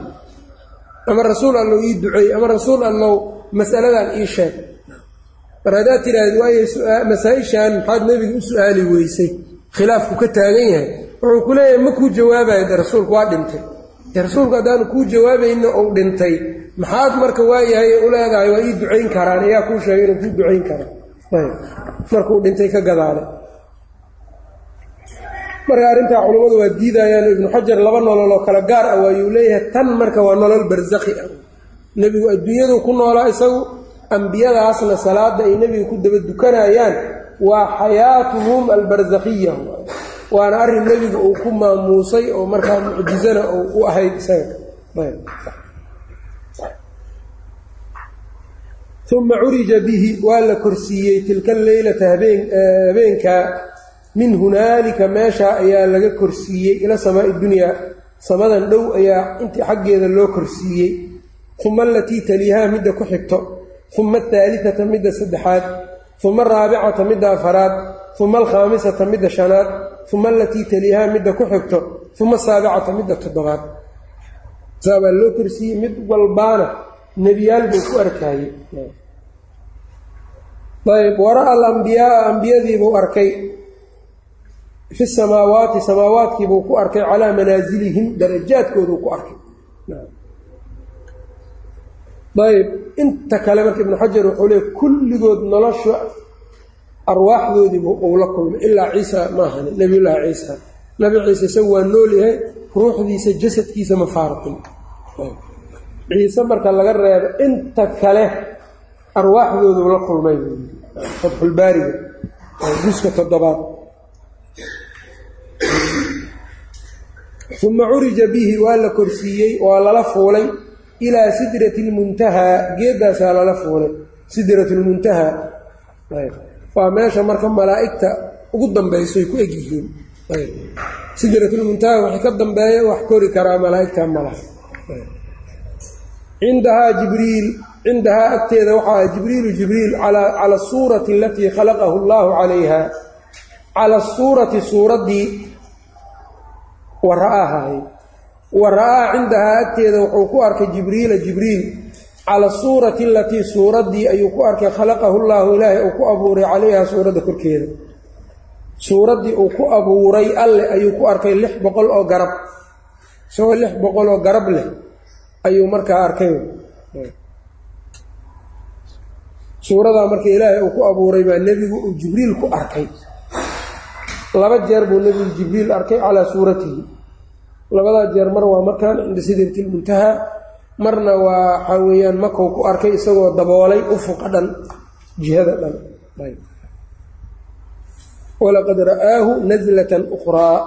ama rasuul allow ii duceey ama rasuul allow masaladan ii sheeg. Mar haddaad tidhaahdi waayo masaa-ishan maxaad nebiga u su'aali weysay? Khilaafku ka taagan yahay. Wuxuu ku leeyahay ma kuu jawaabayo? De rasuulku waa dhintay rasuulku haddaanu kuu jawaabayna uu dhintay maxaad marka waayahay u leedahay waa ii ducayn karaan ayaa kuu sheegay inuu kuu ducayn kara markuu dhintay ka gadaale. Marka arrintaa culammadu waa diidayaan ibnu xajar laba nolol oo kale gaar ah waayuu leeyahay tan marka waa nolol barsakhi ah. Nebigu adduunyadu ku noolaa isagu ambiyadaasna salaada ay nebiga ku daba dukanayaan waa xayaatuhum albarsakhiya waana arrin nebigu uu ku maamuusay oo markaa mucjizana u ahayd isaga. Uma curija bihi waa la korsiiyey tilka leylata habeenkaa min hunaalika meeshaa ayaa laga korsiiyey ila samaai dunyaa samadan dhow ayaa intii xaggeeda loo korsiiyey. Uma alatii taliihaa midda ku xigto. Uma ahaalitata midda saddexaad. Uma araabicata midda afaraad. Uma alkhaamisata midda shanaad uma alatii taliihaa midda ku xigto uma asaabicata midda toddobaad saabaa loo korsiiyey mid walbaana nebiyaal buu ku arkaayey ayb wara-a alambiyaaa ambiyadiibuu arkay fi samaawaati samaawaadkiibuu ku arkay calaa manaasilihim darajaadkooduu ku arkay ayb inta kale marka ibnu xajar wuxuu leey kulligood nolosha arwaaxdoodiibu uu la kulmay. Ilaa ciisa maahan nebiyullaahi ciisa. Nabi ciise isagu waa nool yahay ruuxdiisa jasadkiisa ma faarqin ciise marka laga reebo inta kale arwaaxdoodu la kulmay fatxulbaariga juska toddobaad. Uma curija bihi waa la korsiiyey waa lala fuulay ilaa sidrati lmuntahaa geedaasaa lala fuulay. Sidratulmuntahaa waa meesha marka malaa'igta ugu dambaysoy ku egyihiin sidratulmuntahaa waxay ka dambeeya wax kori karaa malaa'igta malaha cindahaa jibriil cindahaa agteeda waxaa jibriilu jibriil cala asuurati alatii khalaqahu allahu calayha cala asuurati suuraddii wa ra'aahay wa ra'aa cindahaa agteeda wuxuu ku arkay jibriila jibriil cala suurati alatii suuraddii ayuu ku arkay khalaqahu llaahu ilaahay uu ku abuuray calayha suuradda korkeeda. Suuraddii uu ku abuuray alleh ayuu ku arkay lix boqol oo garab. Isagoo lix boqol oo garab leh ayuu markaa arkay. Suuradaa marka ilaahay uu ku abuuray baa nebigu uu jibriil ku arkay. Laba jeer buu nebigu jibriil arkay calaa suuratihi. Labadaa jeer mar waa markaan cinda sidrati marna waa waxaa weeyaan makow ku arkay isagoo daboolay ufuqa dhan jihada dhan. Walaqad ra'aahu nazlatan ukhraa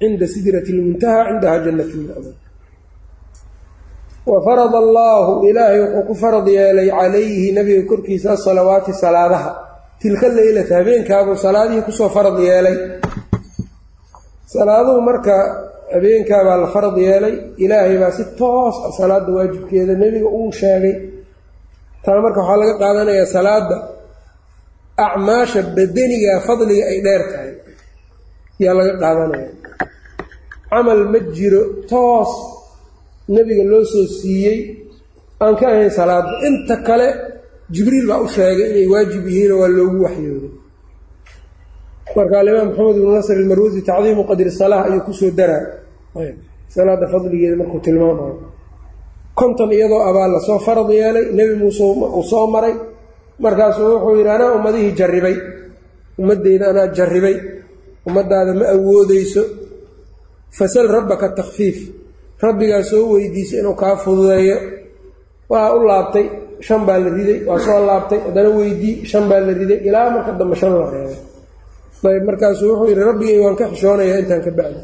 cinda sidrati lmuntahaa cindaha jannat lma'muun wa farada allaahu ilaahay wuxuu ku farad yeelay calayhi nabiga korkiisa asalawaati salaadaha. Tilka leylata habeenkaabuu salaadihii ku soo farad yeelay. Salaaduhu marka habeenkaabaa la farad yeelay. Ilaahay baa si toos ah salaada waajibkeeda nebiga uu sheegay. Taa marka waxaa laga qaadanayaa salaada acmaasha badaniga fadliga ay dheer tahay. Yaa laga qaadanaya. Camal ma jiro toos nebiga loo soo siiyey aan ka ahayn salaada inta kale jibriil baa u sheegay inay waajib yihiinoo waa loogu waxyooday. Marka alimaam maxamed ibnu nasr ilmarwasi tacdiimu qadri salaah ayuu ku soo daraa salaada fadligeeda markuu tilmaamayo. Konton iyadoo abaa la soo farad yeelay nebi muuse uu soo maray. Markaasuu wuxuu yidhi anaa ummadihii jarribay. Ummaddeyda anaa jarribay. Ummaddaada ma awoodeyso fasal rabbaka takfiif rabbigaa soo weydiisay inuu kaa fududeeyo. Waa u laabtay. Shan baa la riday. Waa soo laabtay. Haddana weydii shan baa la riday. Ilaa marka dambe shan la reebay. Ayb markaasuu wuxuu yidhi rabbigay waan ka xishoonayaa intaan ka bacdi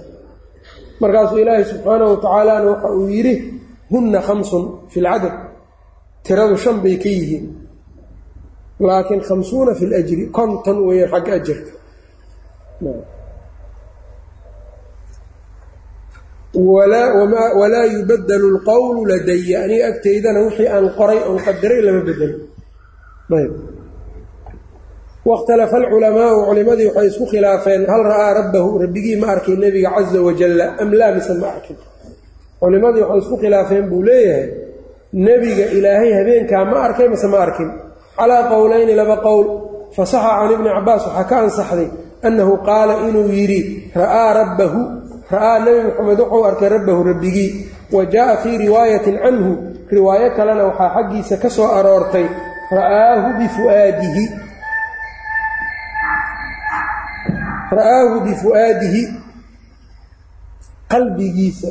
markaasuu ilaahay subxaanahu watacaalana waxa uu yidhi hunna khamsun fi lcadad tiradu shan bay ka yihiin. Laakiin khamsuuna fi ljri konton weeyaan xagga ajarka walaa yubadalu lqowlu ladaya aniga agteydana wixii aan qoray oon qadaray lama bedelo wاkhtalafa alculamaau culimadii waxay isku khilaafeen hal ra'aa rabbahu rabbigii ma arkay nebiga caza wajalla am laa mise ma arkin culimadii waxay isku khilaafeen buu leeyahay nebiga ilaahay habeenkaa ma arkay mise ma arkin calaa qowlayni laba qowl fasaxa can ibni cabaas waxaa ka ansaxday annahu qaala inuu yidhi ra'aa rabbahu ra'aa nebi moxamed wuxuu arkay rabbahu rabbigii wa jaa'a fii riwaayatin canhu riwaayo kalena waxaa xaggiisa ka soo aroortay ra'aahu bifu'aadihi ra'aahu bifu'aadihi qalbigiisa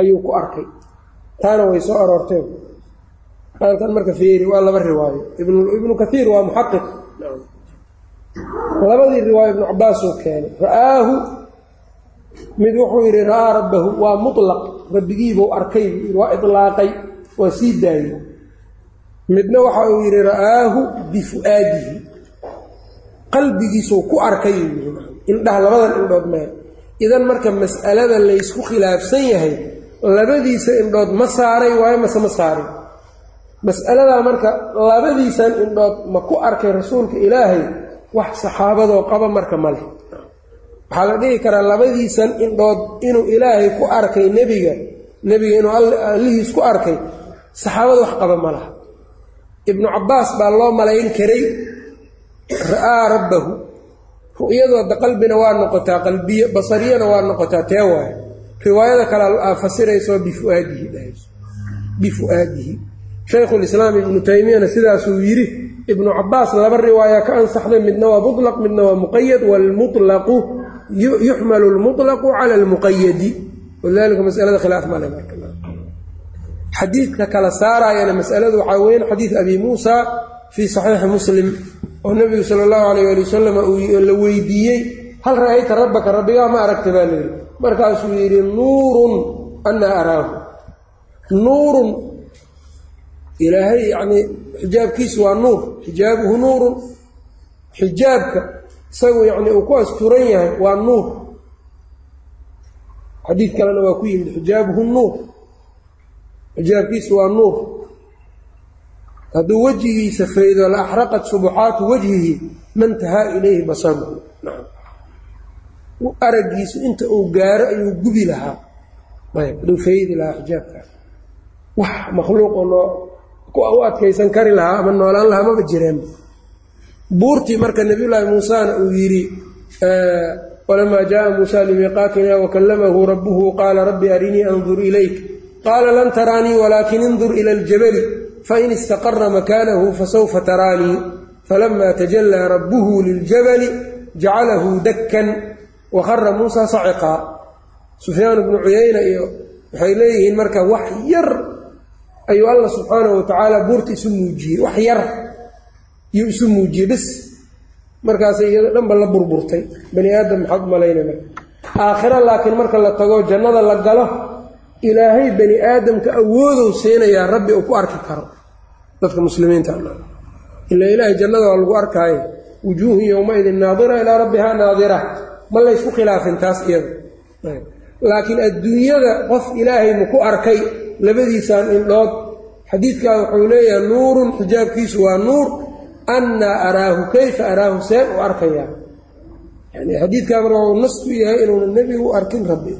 ayuu ku arkay. Taana way soo aroorteen. Halkan marka feeri waa laba riwaayo. Ibnu kaiir waa muxaqiq. Labadii riwaayo ibnu cabaasuu keenay. Ra'aahu mid wuxuu yidhi ra'aa rabbahu waa mutlaq. Rabbigiibuu arkay waa ilaaqay waa sii daayey midna waxa uu yidhi ra'aahu bifu'aadihi qalbigiisuu ku arkay indhaha labadan indhood mee idan marka mas'alada laysku khilaafsan yahay labadiisa indhood ma saaray waayo mase ma saarin. Mas'aladaa marka labadiisan indhood ma ku arkay rasuulka ilaahay wax saxaabadoo qaba marka ma leh. Waxaa la dhihi karaa labadiisan indhood inuu ilaahay ku arkay nebiga nebiga inuu allihiis ku arkay saxaabada wax qaba ma laha. Ibnu cabbaas baa loo malayn karay ra'aa rabbahu. Ru'yadu hadda qalbina waa noqotaa qalbiye basariyana waa noqotaa tee waayo riwaayada kale aa fasirayso bifuaadihi dhahayso. Bifu'aadihi. Shaykhulislaam ibnu taymiyana sidaasuu yidhi ibnu cabaas laba riwaaya ka ansaxday midna waa mutlaq midna waa muqayad waalmutlaqu yuxmalu lmutlaqu cala almuqayadi walidalika masalada khilaaf male xadiidka kala saaraayana masaladu waxaa weyan xadiid abi muusa fii saxiixi muslim oo nebigu sala allahu alayh ali wasalam la weydiiyey. Hal ra'ayta rabbaka rabbigaa ma aragta? baa layidhi markaasuu yidhi nuurun anaa araahu. Nuurun ilaahay yacnii xijaabkiisu waa nuur. Xijaabuhu nuurun. Xijaabka isagu yacnii uu ku asturan yahay waa nuur. Xadiid kalena waa ku yimid xijaabuhu nuur. Xijaabkiisu waa nuur hadduu wejigiisa faydo la axraqat subuxaatu wajhihi mantahaa ilayhi basaruhu araggiisu inta uu gaaro ayuu gubi lahaa. Aduu faydi lahaa xijaabkaas wax makhluuqoo noo u adkaysan kari lahaa ama noolaan lahaa maba jireen. Buurtii marka nebiyullaahi muusena uu yidhi walamaa jaءa muusa limiiqaatina wakallamahu rabbuhu qaala rabbi arinii andur ilayk. Qaala lan taraanii walaakin indur ila اljabali fain istaqara makaanahu fasawfa taraanii falama tajallaa rabbuhu liljabali jacalahu dakkan waqara muusa saciqaa sufyaan bnu cuyayna iyo waxay leeyihiin marka wax yar ayuu alla subxaanahu watacaala buurta isu muujiyey wax yar yuu isu muujiyey bis markaasay iyado dhanba la burburtay bani aadam maxaad umalayna marka aakhiro laakiin marka la tago jannada la galo ilaahay bani aadamka awoodow siinayaa rabbi uu ku arki karo. Dadka muslimiinta ila ilaahay jannada waa lagu arkaayo wujuuhun yowmaidin naadira ilaa rabbihaa naadira. Ma laysku khilaafin taas iyada laakiin adduunyada qof ilaahay maku arkay labadiisaan indhood xadiidkaa wuxuu leeyahay nuurun xijaabkiisu waa nuur annaa araahu kayfa araahu seen u arkayaa. Yani xadiidkaa marka uu nas ku yahay inuuna nebigu arkin rabbi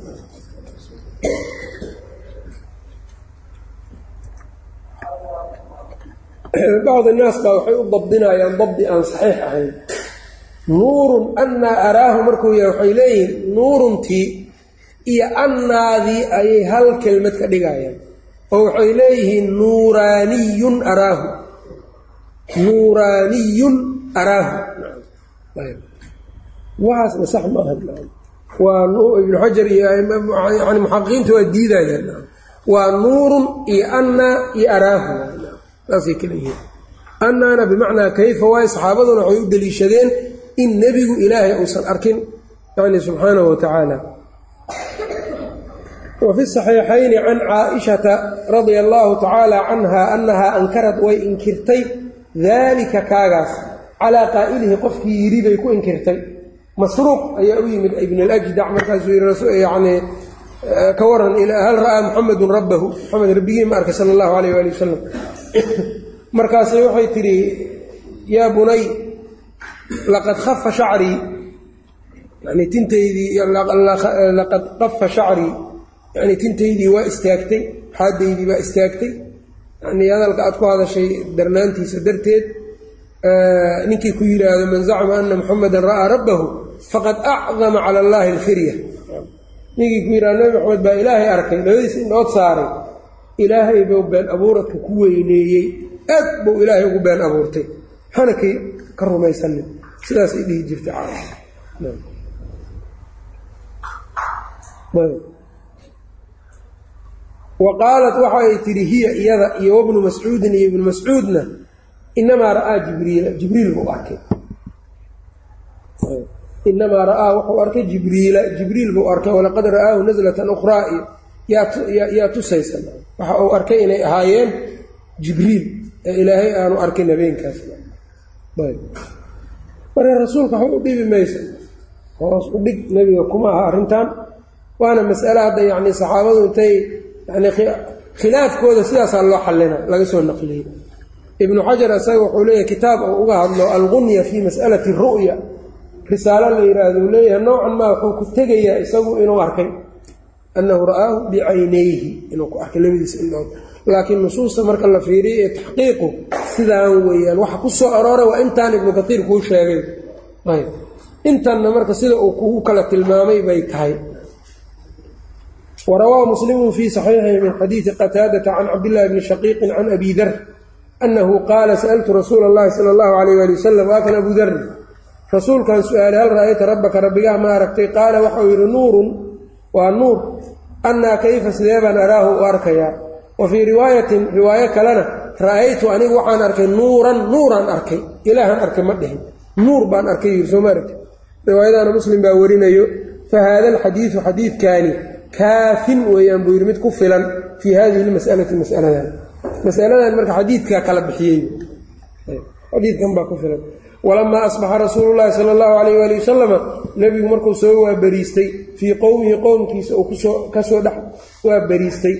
bacd naas baa waxay u dabdinayaan dabdi aan saxiix ahayn. Nuurun annaa araahu markuu yahay waxay leeyihiin nuuruntii iyo annaadii ayay hal kelmad ka dhigayaan. Oo waxay leeyihiin nuuraaniyun araahu. Nuuraaniyun araahu. Waxaasna sax maaha waa ibnu xajar iyo yani muxaqiqiinta waa diidayaan waa nuurun iyo annaa iyo araahu saasay kala yihiin annaana bimacnaa kayfa waaye saxaabaduna waxay u deliishadeen in nebigu ilaahay uusan arkin yani subxaanahu wa tacaala. Wa fi saxiixayni can caaishata radia allaahu tacaala canha annahaa ankarad way inkirtay daalika kaagaas calaa qaa'ilihi qofkii yidhi bay ku inkirtay. Masruuq ayaa u yimid ibn alajdac markaasuu yii yani ka waran hal ra'aa muxamedun rabbahu? Maxamed rabbigii ma arkay sala allahu alayh waali wasalam markaasay waxay tidhi yaa bunay laqad kafa shacrii yani tintaydii laqad qafa shacrii yani tintaydii waa istaagtay xaadaydii baa istaagtay. Yani hadalka aad ku hadashay darnaantiisa darteed ninkii ku yidhaahdo man zacma ana muxamedan ra'aa rabbahu faqad acdama cala allahi alfirya ninkii ku yidhahdo nabi maxamed baa ilaahay arkay labadiisa indhood saaray ilaahay buu been abuuradka ku weyneeyey. Aad buu ilaahay ugu been abuurtay. Hana kay ka rumaysanin sidaasay dhihi jirtay wa qaalat waxa ay tidhi hiya iyada iyo wabnu mascuudin iyo ibnu mascuudna inamaa ra'aa jibriila. Jibriil buu arkay. Inamaa ra'aa wuxuu arkay jibriila. Jibriil buu arkay walaqad ra'aahu naslatan ukhraa. iyo yaa tusaysa waxa uu arkay inay ahaayeen jibriil ee ilaahay aanu arkin habeenkaas marka rasuulka waxba u dhibi maysa hoos u dhig nebiga kuma aha arrintan. Waana mas'ale hadda yacni saxaabadu intay yani khilaafkooda sidaasaa loo xallina laga soo naqliyey. Ibnu xajar isaga wuxuu leeyahay kitaab uu uga hadlo algunya fii mas'alati ru'ya. Risaalo la yidhaahdo uu leeyahay noocan maa wuxuu ku tegayaa isagu inuu arkay annahu ra'aahu bicaynayhi inuu ku arkay labadiisa indhood laakiin nusuusta marka la fiiriyo ee taxqiiqu sidaan weeyaan waxa ku soo arooray waa intaan ibnu katiir kuu sheegay ayb intanna marka sida uu kugu kala tilmaamay bay tahay warawaa muslimu fii saxiixihi min xadiidi qataadata can cabdillahi bni shaqiiqin can abi dar annahu qaala sa'altu rasuula allahi sala allahu alayh waali wasalam waa abu darri rasuulkan su'aalay hal ra'ayta rabbaka rabbigaa ma aragtay qaala waxau yidhi nuurun waa nuur. Annaa kayfa sidee baan araahu u arkayaa? Wa fii riwaayatin riwaayo kalena ra'aytu anigu waxaan arkay nuuran nuuraan arkay. Ilaahaan arkay ma dhihin nuur baan arkay yiri soo ma aragti riwaayadaana muslim baa warinayo fa haada alxadiidu xadiidkaani kaafin weeyaan buu yidhi mid ku filan fii hadihi lmas'alati mas'aladan. Masaladan marka xadiidkaa kala bixiyey. Xadiidkan baa ku filan walamaa asbaxa rasuulu llaahi sala allahu calayh waali wasalama nebigu markuu soo waaberiistay fii qowmihi qowmkiisa uu ka soo dhex waaberiistay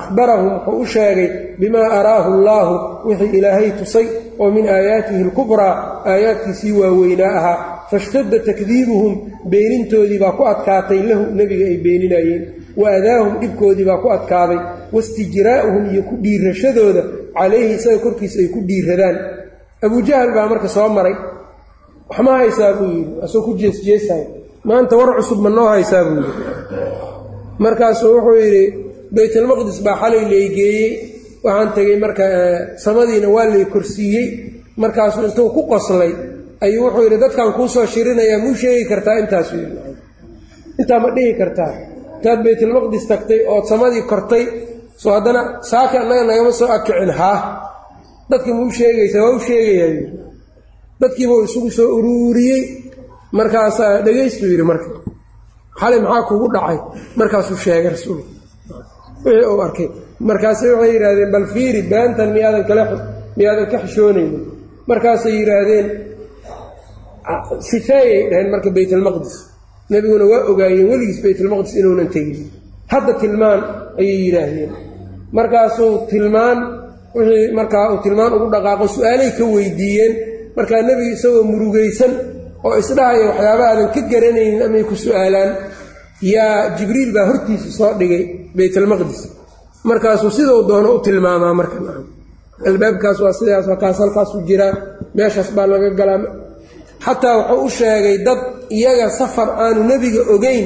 akhbarahum wuxuu u sheegay bimaa araahu allaahu wixii ilaahay tusay oo min aayaatihi alkubraa aayaadkiisii waaweynaa ahaa fashtadda takdiibuhum beenintoodii baa ku adkaatay lahu nebiga ay beeninayeen wa adaahum dhibkoodii baa ku adkaaday wastijraa'uhum iyo ku dhiirashadooda calayhi isaga korkiisa ay ku dhiiradaan abujahal baa marka soo maray. Wax ma haysaa buu yidhi. Asoo ku jeesjeesay maanta war cusub ma noo haysaa buu yidhi. Markaasuu wuxuu yidhi baytalmaqdis baa xalay laygeeyey waxaan tegey marka samadiina waa lay korsiiyey. Markaasuu intuu ku qoslay ayuu wuxuu yidhi dadkan kuu soo shirinayaa muu sheegi kartaa? Intaasuu yidhi. Intaa ma dhihi kartaa. Intaad baytalmaqdis tagtay ood samadii kortay soo haddana saaki annaga nagama soo akicin haa dadkii muu sheegaysaa waa u sheegayaa yidhi dadkiibuu isugu soo uruuriyey markaasaa dhagaystuu yidhi marka xalay maxaa kugu dhacay? Markaasuu sheegay rasuulku wixii uu arkay. Markaase waxay yidhaahdeen bal fiiri beentan miyaadan kale miyaadan ka xishoonaynin. Markaasay yidhaahdeen sifeeyay dhaheen marka baytalmaqdis nebiguna waa ogaayeen weligiis baytalmaqdis inuunan tegin. Hadda tilmaan ayay yidhaahdeen. Markaasuu tilmaan wixii markaa uu tilmaan ugu dhaqaaqo su'aalay ka weydiiyeen markaa nebiga isagoo murugaysan oo isdhahaya waxyaaba aadan ka garanaynin amay ku su'aalaan yaa jibriil baa hortiisa soo dhigay baytalmaqdis markaasuu sidau doono u tilmaamaa marka albaabkaas waa sidaas waa kaas halkaasu jiraa meeshaas baa laga galaa. Xataa wuxuu u sheegay dad iyaga safar aanu nebiga ogeyn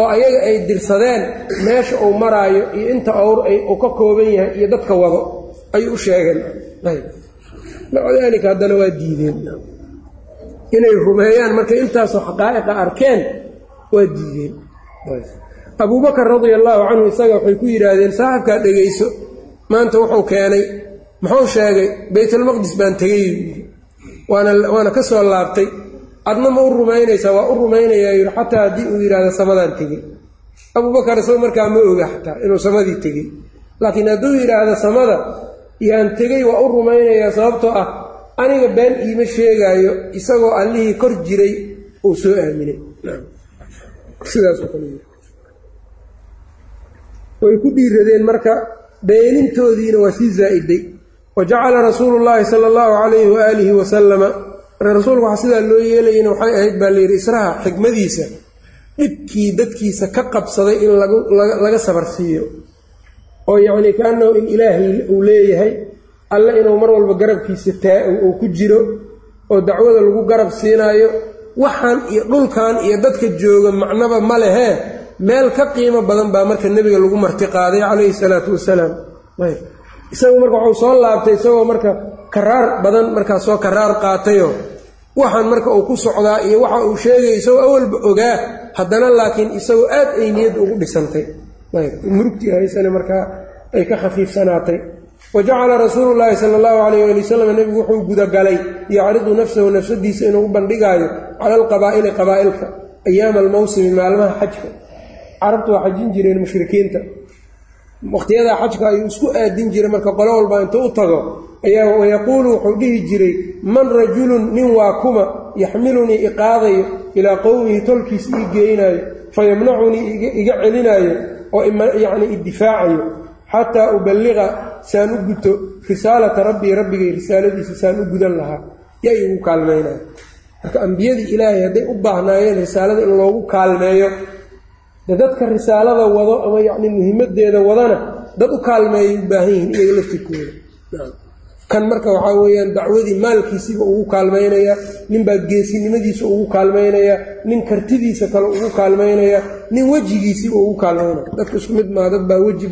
oo ayaga ay dirsadeen meesha uu maraayo iyo inta awr uu ka kooban yahay iyo dadka wado ayuu u sheegeen maca daalika haddana waa diideen. Inay rumeeyaan markay intaasoo xaqaa'iqa arkeen waa diideen. Abuubakar radia allaahu canhu isaga waxay ku yidhaahdeen saaxibkaa dhegayso. Maanta wuxuu keenay muxuu sheegay baytalmaqdis baan tegay waana ka soo laabtay. Adna ma u rumaynaysaa waa u rumaynayaa yidhi xataa haddii uu yidhahdo samadaan tegey. Abuubakar isago markaa ma oga xataa inuu samadii tegey. Laakiin hadduu yidhaahdo samada yaan tegey waa u rumaynayaa sababtoo ah aniga been iima sheegaayo isagoo allihii kor jiray uu soo aaminay. Way ku dhiiradeen marka beenintoodiina waa sii zaa-iday. Wa jacala rasuulu llaahi sala allahu calayhi waaalihi wasalama rasuulku waxaa sidaa loo yeelayana waxay ahayd baa layidhi israha xikmadiisa dhibkii dadkiisa ka qabsaday in laga sabarsiiyo oo yacnii kaanahu in ilaahay uu leeyahay alle inuu mar walba garabkiisa taa uu ku jiro oo dacwada lagu garab siinaayo waxaan iyo dhulkan iyo dadka jooga macnaba ma lehee meel ka qiimo badan baa marka nebiga lagu marti qaaday calayhi salaatu wasalaam. Isagu marka waxuu soo laabtay isagoo marka karaar badan markaas soo karaar qaatayoo waxaan marka uu ku socdaa iyo waxa uu sheegay isagoo awalba ogaa haddana laakiin isagoo aad ay niyad ugu dhisantay murugtii haysane markaa ay ka khafiifsanaatay. Wa jacala rasuulu llaahi sala allahu calayh ali wasalam nebigu wuxuu gudagalay yacridu nafsahu nafsadiisa inuu u bandhigaayo cala alqabaa'ili qabaa'ilka ayaama almawsimi maalmaha xajka. Carabtu waa xajin jireen mushrikiinta. Wakhtiyadaa xajka ayuu isku aadin jiray marka qolo walba intuu u tago ayaa wayaquulu wuxuu dhihi jiray man rajulun nin waa kuma yaxmilunii iqaadayo ilaa qowmihi tolkiis ii geynaayo fayamnacunii iga celinaayo oo yacni idifaacayo xataa uballiqa saan u guto risaalata rabbii rabbigay risaaladiisa saan u gudan lahaa yaa igu kaalmaynayo marka ambiyadii ilaahay hadday u baahnaayeen risaalada in loogu kaalmeeyo de dadka risaalada wado ama yacni muhimadeeda wadana dad u kaalmeeyay u baahan yihiin iyaga laftirkooda kan marka waxaa weeyaan dacwadii maalkiisiiba ugu kaalmaynayaa ninbaa geesinimadiisa ugu kaalmaynayaa nin kartidiisa kale ugu kaalmaynayaa nin wejigiisiiba ugu kaalmaynaya. Dadka isku mid maa dad baa weji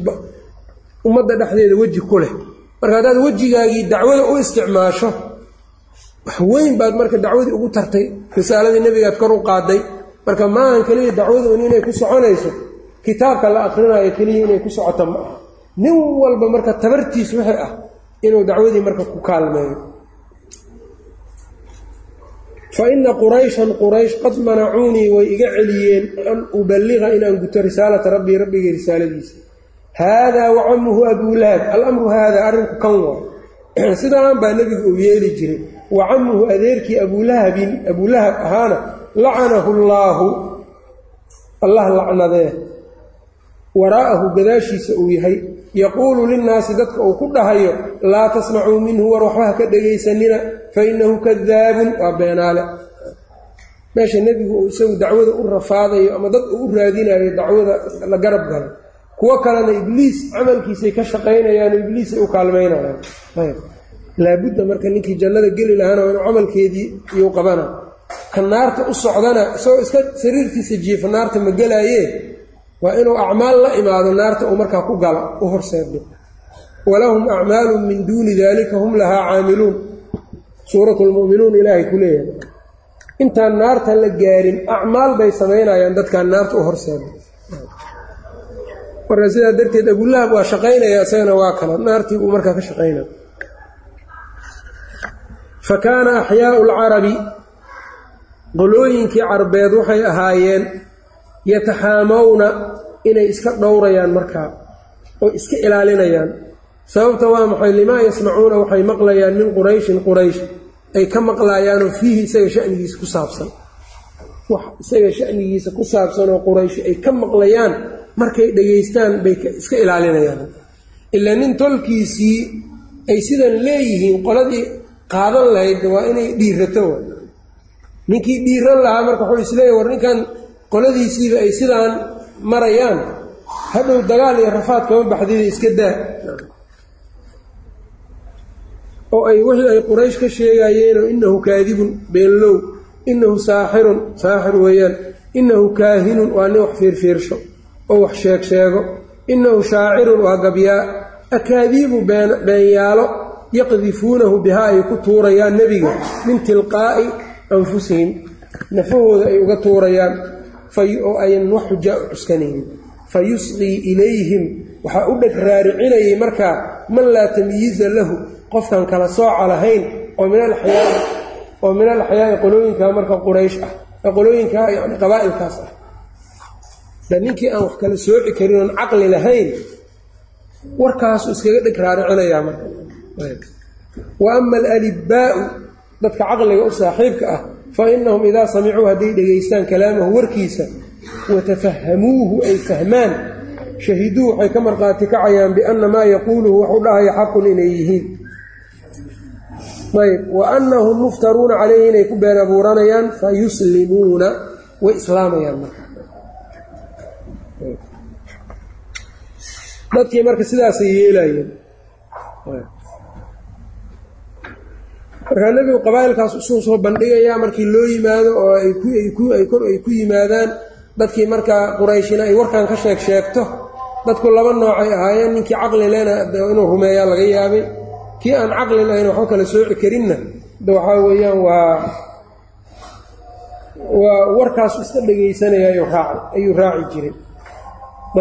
ummadda dhexdeeda weji ku leh. Marka haddaad wejigaagii dacwada u isticmaasho wax weyn baad marka dacwadii ugu tartay risaaladii nebigaad kor u qaaday. Marka maahan keliya dacwadu in inay ku soconayso kitaabka la akrinaayo keliya inay ku socoto ma aha. Nin walba marka tabartiis wixii ah inuu dacwadii marka ku kaalmeeyo. Fa ina qurayshan quraysh qad manacuunii way iga celiyeen an uballiqa inaan guto risaalata rabbii rabbigii risaaladiisa. Haadaa wacamuhu abulahab alamru haadaa arrinku kan waa sidaan baa nebigu uu yeeli jiray. Wacamuhu adeerkii abulahabin abulahab ahaana lacanahu llaahu allah lacnadee waraa'ahu gadaashiisa uu yahay yaquulu linnaasi dadka uu ku dhahayo laa tasmacuu minhu war waxba ha ka dhegaysanina fa innahu kadaabun waa beenaale. Meesha nebigu uu isagu dacwada u rafaadayo ama dad uu u raadinayo dacwada la garab galo. Kuwo kalena ibliis camalkiisay ka shaqaynayaan ibliisay u kaalmaynayaan. Laabudda marka ninkii jannada geli lahaana inuu camalkeedii iyuu qabana. Ka naarta u socdana isagoo iska sariirtiisa jiifa naarta ma gelaayee waa inuu acmaal la imaado naarta uu markaa ku galo u horseedo walahum acmaalun min duuni dalika hum lahaa caamiluun. Suuratu lmu'minuun ilaahay ku leeyahay. Intaan naarta la gaarin acmaal bay samaynayaan dadkan naarta u horseedo marka sidaa darteed abulahab waa shaqaynaya isagana waa kala. Naartii buu markaa ka shaqaynaya fa kaana axyaau lcarabi qolooyinkii carbeed waxay ahaayeen yataxaamawna inay iska dhowrayaan markaa oo iska ilaalinayaan. Sababta waa maxay? Limaa yasmacuuna waxay maqlayaan min qurayshin quraysh ay ka maqlayaanoo fiihi isaga shanigiisa ku saabsan. Wax isaga shanigiisa ku saabsan oo qurayshi ay ka maqlayaan markay dhegaystaan bay iska ilaalinayaan. Ilaa nin tolkiisii ay sidan leeyihiin qoladii qaadan lahayd waa inay dhiirato. Ninkii dhiiran lahaa marka wuxuu isleeyahy war ninkan qoladiisiiba ay sidaan marayaan hadhow dagaal iyo rafaad kama baxdida iska daa. Oo ay wixii ay quraysh ka sheegayeenoo innahu kaadibun beenlow innahu saaxirun saaxir weeyaan innahu kaahinun waa nin wax fiirfiirsho oo wax sheeg sheego innahu shaacirun waa gabyaa akaadiibu beenyaalo yaqdifuunahu bihaa ay ku tuurayaan nebiga min tilqaa'i anfusihim nafahooda ay uga tuurayaan oo ayan wax xujaa u cuskanaynin fa yusqii ilayhim. Waxaa u dheg raaricinayay markaa man laa tamyiiza lahu. Qofkan kala sooca lahayn oo min alaxyaai qolooyinkaa marka quraysh ah ee qolooyinkaa yani qabaa'ilkaas ah. Da ninkii aan wax kala sooci karin oon caqli lahayn warkaasu iskaga dheg raaricinayaa marka. Wa ama alalibaa'u dadka caqliga u saaxiibka ah fa inahum idaa samicuu hadday dhegaystaan kalaamahu warkiisa watafahamuuhu ay fahmaan shahiduu waxay ka marqaati kacayaan bianna maa yaquuluhu waxu dhahaya xaqun inay yihiin. Ayb wa annahum muftaruuna calayhi inay ku been abuuranayaan fa yuslimuuna way islaamayaan marka. Dadkii marka sidaasay yeelayeen markaa nebigu qabaa'ilkaas usuu soo bandhigayaa markii loo yimaado oo ay ku yimaadaan dadkii markaa qurayshina ay warkan ka sheeg sheegto dadku laba noocay ahaayeen ninkii caqli lena inuu rumeeyaa laga yaabay. Kii aan caqli lahayn waxba kala sooci karinna. De waxaa weeyaan waa waa warkaasu iska dhegaysanaya ayuu raaci jiray.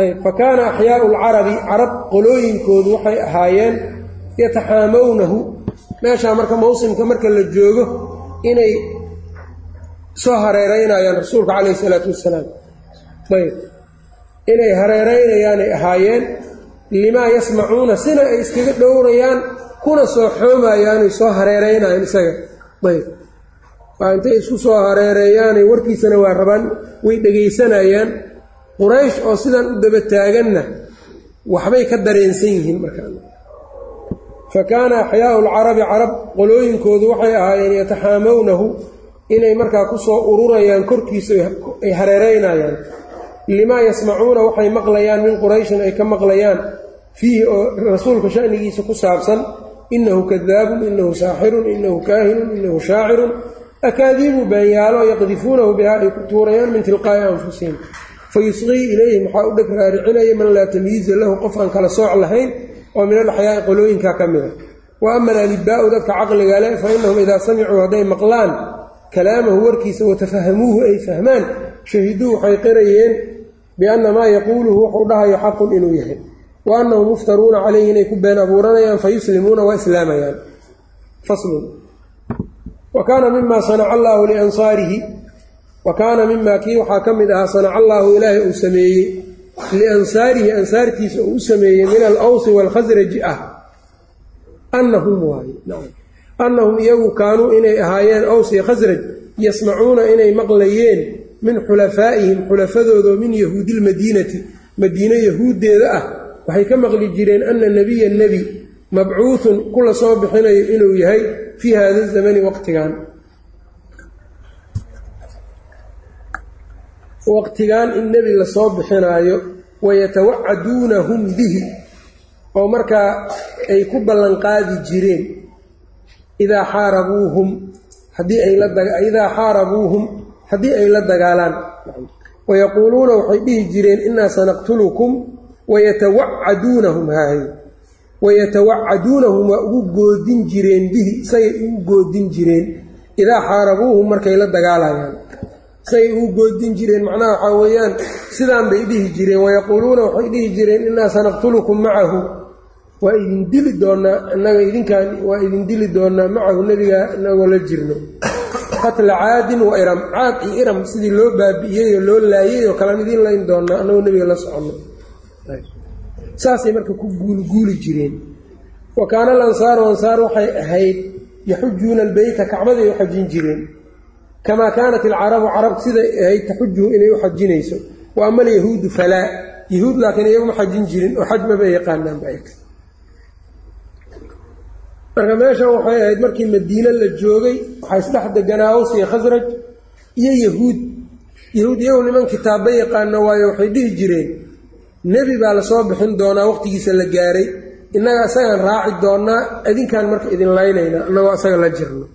Ayb fa kaana axyaau lcarabi carab qolooyinkoodu waxay ahaayeen yataxaamownahu meeshaa marka mawsimka marka la joogo inay soo hareereynayaan rasuulka calayh isalaatu wassalaam ayb inay hareereynayaanay ahaayeen limaa yasmacuuna sina ay iskaga dhowrayaan kuna soo xoomayaanay soo hareereynayaan isaga. Ayb waa intay isku soo hareereeyaanay warkiisana waa rabaan way dhegaysanayaan quraysh oo sidan u daba taaganna waxbay ka dareensan yihiin markaa fa kaana axyaau lcarabi carab qolooyinkoodu waxay ahaayeen yataxaamownahu inay markaa ku soo ururayaan korkiisa ay hareereynayaan limaa yasmacuuna waxay maqlayaan min qurayshin ay ka maqlayaan fiihi oo rasuulka shanigiisa ku saabsan inahu kadaabun inahu saaxirun inahu kaahinun inahu shaacirun akaadiibu beenyaalo yaqdifuunahu bihaa ay ku tuurayaan min tilqaa'i anfusihim fa yusqii ilayhim waxaa u dheg raaricinaya man laa tamyiiza lahu qof aan kala sooc lahayn oo min alaxyaai qolooyinka ka mida wa ama alalibaa'u dadka caqliga leh fa inahum idaa samicuu hadday maqlaan kalaamahu warkiisa watafahamuuhu ay fahmaan shahiduu waxay qirayeen bianna maa yaquuluhu wuxuu dhahayo xaqun inuu yahay. Wa annahum muftaruuna calayhi inay ku been abuuranayaan fa yuslimuuna waa islaamayaan. Faslun wa kaana mima sanaca allaahu liansaarihi wa kaana mimaa kii waxaa ka mid ahaa sanaca allaahu ilaahay uu sameeyey liansaarihi ansaartiisa uu u sameeyey min alawsi waalkhasraji ah annahum waaye annahum iyagu kaanuu inay ahaayeen aws iyo khasraj yasmacuuna inay maqlayeen min xulafaa'ihim xulafadooda oo min yahuudi lmadiinati madiine yahuuddeeda ah waxay ka maqli jireen ana nebiya nebi mabcuuhun kula soo bixinayo inuu yahay fii hada zamani waqtigan waqtigan in nebi la soo bixinaayo wayatawacaduunahum bihi oo markaa ay ku ballanqaadi jireen idaa xaarabuuhum haddii ay laidaa xaarabuuhum haddii ay la dagaalaan. Wayaquuluuna waxay dhihi jireen innaa sanaqtulukum wayatawacaduunahum haahay wayatawacaduunahum waa ugu goodin jireen bihi isagay ugu goodin jireen. Idaa xaarabuuhum markay la dagaalayaan isagay ugu goodin jireen macnaha waxaa weeyaan sidaan bay dhihi jireen wayaquuluuna waxay dhihi jireen innaa sanaqtulukum macahu. Waa idin dili doonaa innaga idinkaan waa idin dili doonaa macahu nebiga inagoo la jirno. Qatla caadin wa iram caad iyo iram sidii loo baabi'iyey oo loo laayay oo kalaan idiin layn doonaa annagoo nebiga la soconno. Saasay marka ku guulguuli jireen. Wa kaana alansaaru ansaar waxay ahayd yaxujuuna albeyta kacbaday u xajin jireen kamaa kaanat alcarabu carab siday ahayd taxujuhu inay u xajinayso wa ama alyahuudu falaa yahuud laakiin iyaguma xajin jirin oo xaj maba yaqaanaanba marka meeshan waxay ahayd markii madiine la joogay waxaa isdhex deganaa aws iyo khasraj iyo yahuud yahuud iyagu niman kitaaba yaqaano waayo waxay dhihi jireen nebi baa la soo bixin doonaa waqtigiisa la gaaray innaga isagaan raaci doonaa adinkaan marka idin laynaynaa annagoo isaga la jirno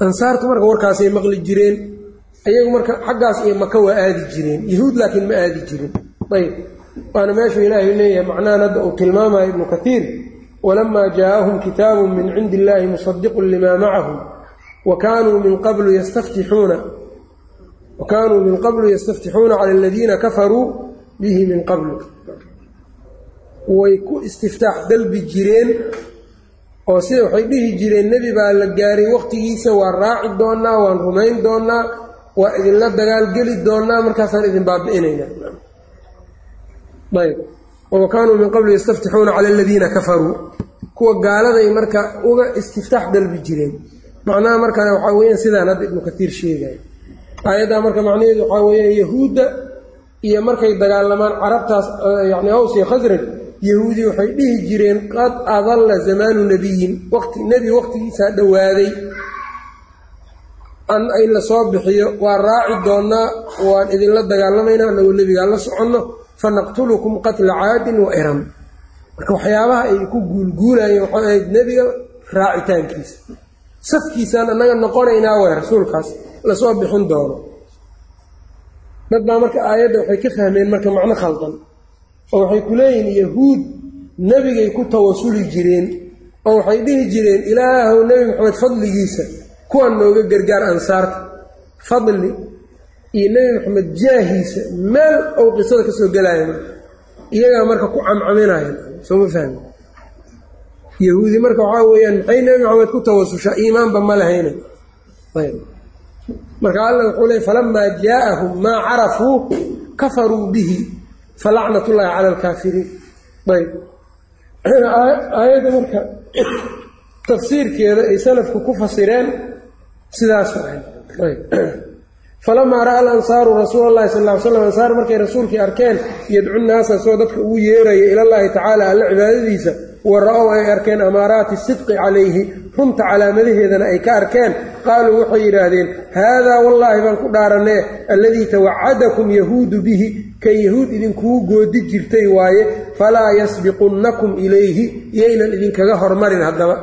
ansaartu marka warkaasay maqli jireen ayagu marka xaggaas iyo maka waa aadi jireen yahuud laakiin ma aadi jirin. Ayb. Waana meeshuu ilaahay leeyahay macnahan hadda uu tilmaamayo ibnu kaiir walamaa jaaahum kitaabun min cindi illaahi musadiqun limaa macahum wa kaanuu min qablu yastaftixuuna wa kaanuu min qablu yastaftixuuna cala aladiina kafaruu bihi min qablu. Way ku istiftaax dalbi jireen oo sida waxay dhihi jireen nebi baa la gaaray waqtigiisa waa raaci doonaa waan rumayn doonaa waa idinla dagaalgeli doonaa markaasaan idin baabi'inaynaa ayb wa kaanuu min qablu yastaftixuuna cala aladiina kafaruu. Kuwa gaaladay marka uga istiftaax dalbi jireen. Macnaha markana waxaa weyaan sidaan hadda ibnu katiir sheegaya aayaddaa marka macnaheedu waxaa weeyaan yahuudda iyo markay dagaalamaan carabtaas yani aws iyo khasraj yahuudi waxay dhihi jireen qad adalla zamaanu nebiyin waqti nebi waqtigiisaa dhowaaday an in la soo bixiyo waa raaci doonaa waan idinla dagaalamaynaa anagoo nebigaa la soconno fanaqtulukum qatla caadin wa iram. Marka waxyaabaha ay ku guulguulayeen waxay ahayd nebiga raacitaankiisa. Safkiisaan annaga noqonaynaa way rasuulkaas la soo bixin doono. Dad baa marka aayadda waxay ka fahmeen marka macno khaldan oo waxay ku leeyihiin yahuud nebigay ku tawasuli jireen oo waxay dhihi jireen ilaahow nebi maxamed fadligiisa kuwan nooga gargaar ansaarta fadli iyo nebi maxamed jaahiisa meel ou qisada ka soo gelaya marka iyagaa marka ku camcaminayan sooma fahmi? Yahuudi marka waxaa weeyaan maxay nebi maxamed ku tawasushaa iimaanba ma lahayna ayb. Marka alla wuxuu leey falamaa jaaahum maa carafuu kafaruu bihi falacnat ullaahi cala alkaafiriin. Ayb aayadda marka tafsiirkeeda ay salafku ku fasireen sidaas falamaa ra'a alansaaru rasuula allahi sal ly slam ansaar markay rasuulkii arkeen yadcu naasa soo dadka ugu yeeraya ilallaahi tacaala alla cibaadadiisa wa ra'ow ay arkeen amaaraati sidqi calayhi runta calaamadaheedana ay ka arkeen. Qaaluu waxay yidhaahdeen haadaa wallaahi baan ku dhaaranee alladii tawacadakum yahuudu bihi kan yahuud idinkugu goodi jirtay waaye falaa yasbiqunnakum ilayhi yaynan idinkaga hormarin haddaba.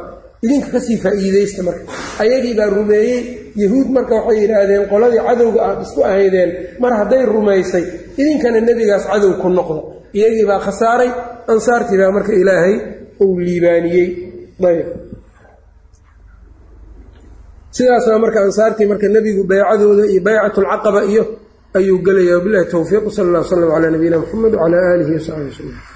Idinka ka sii faa'iidaysta marka. Ayagii baa rumeeyey. Yahuud marka waxay yidhaahdeen qoladii cadowga aad isku ahaydeen mar hadday rumaysay idinkana nebigaas cadow ku noqda iyagii baa khasaaray. Ansaartii baa marka ilaahay uu liibaaniyey. Ayb. Sidaasna marka ansaartii marka nebigu baycadooda iyo baycatulcaqaba iyo ayuu gelaya wabilahi towfiiq sal alla slam calaa nabiyina muxamed wcalaa aalihi wasaxbi waslm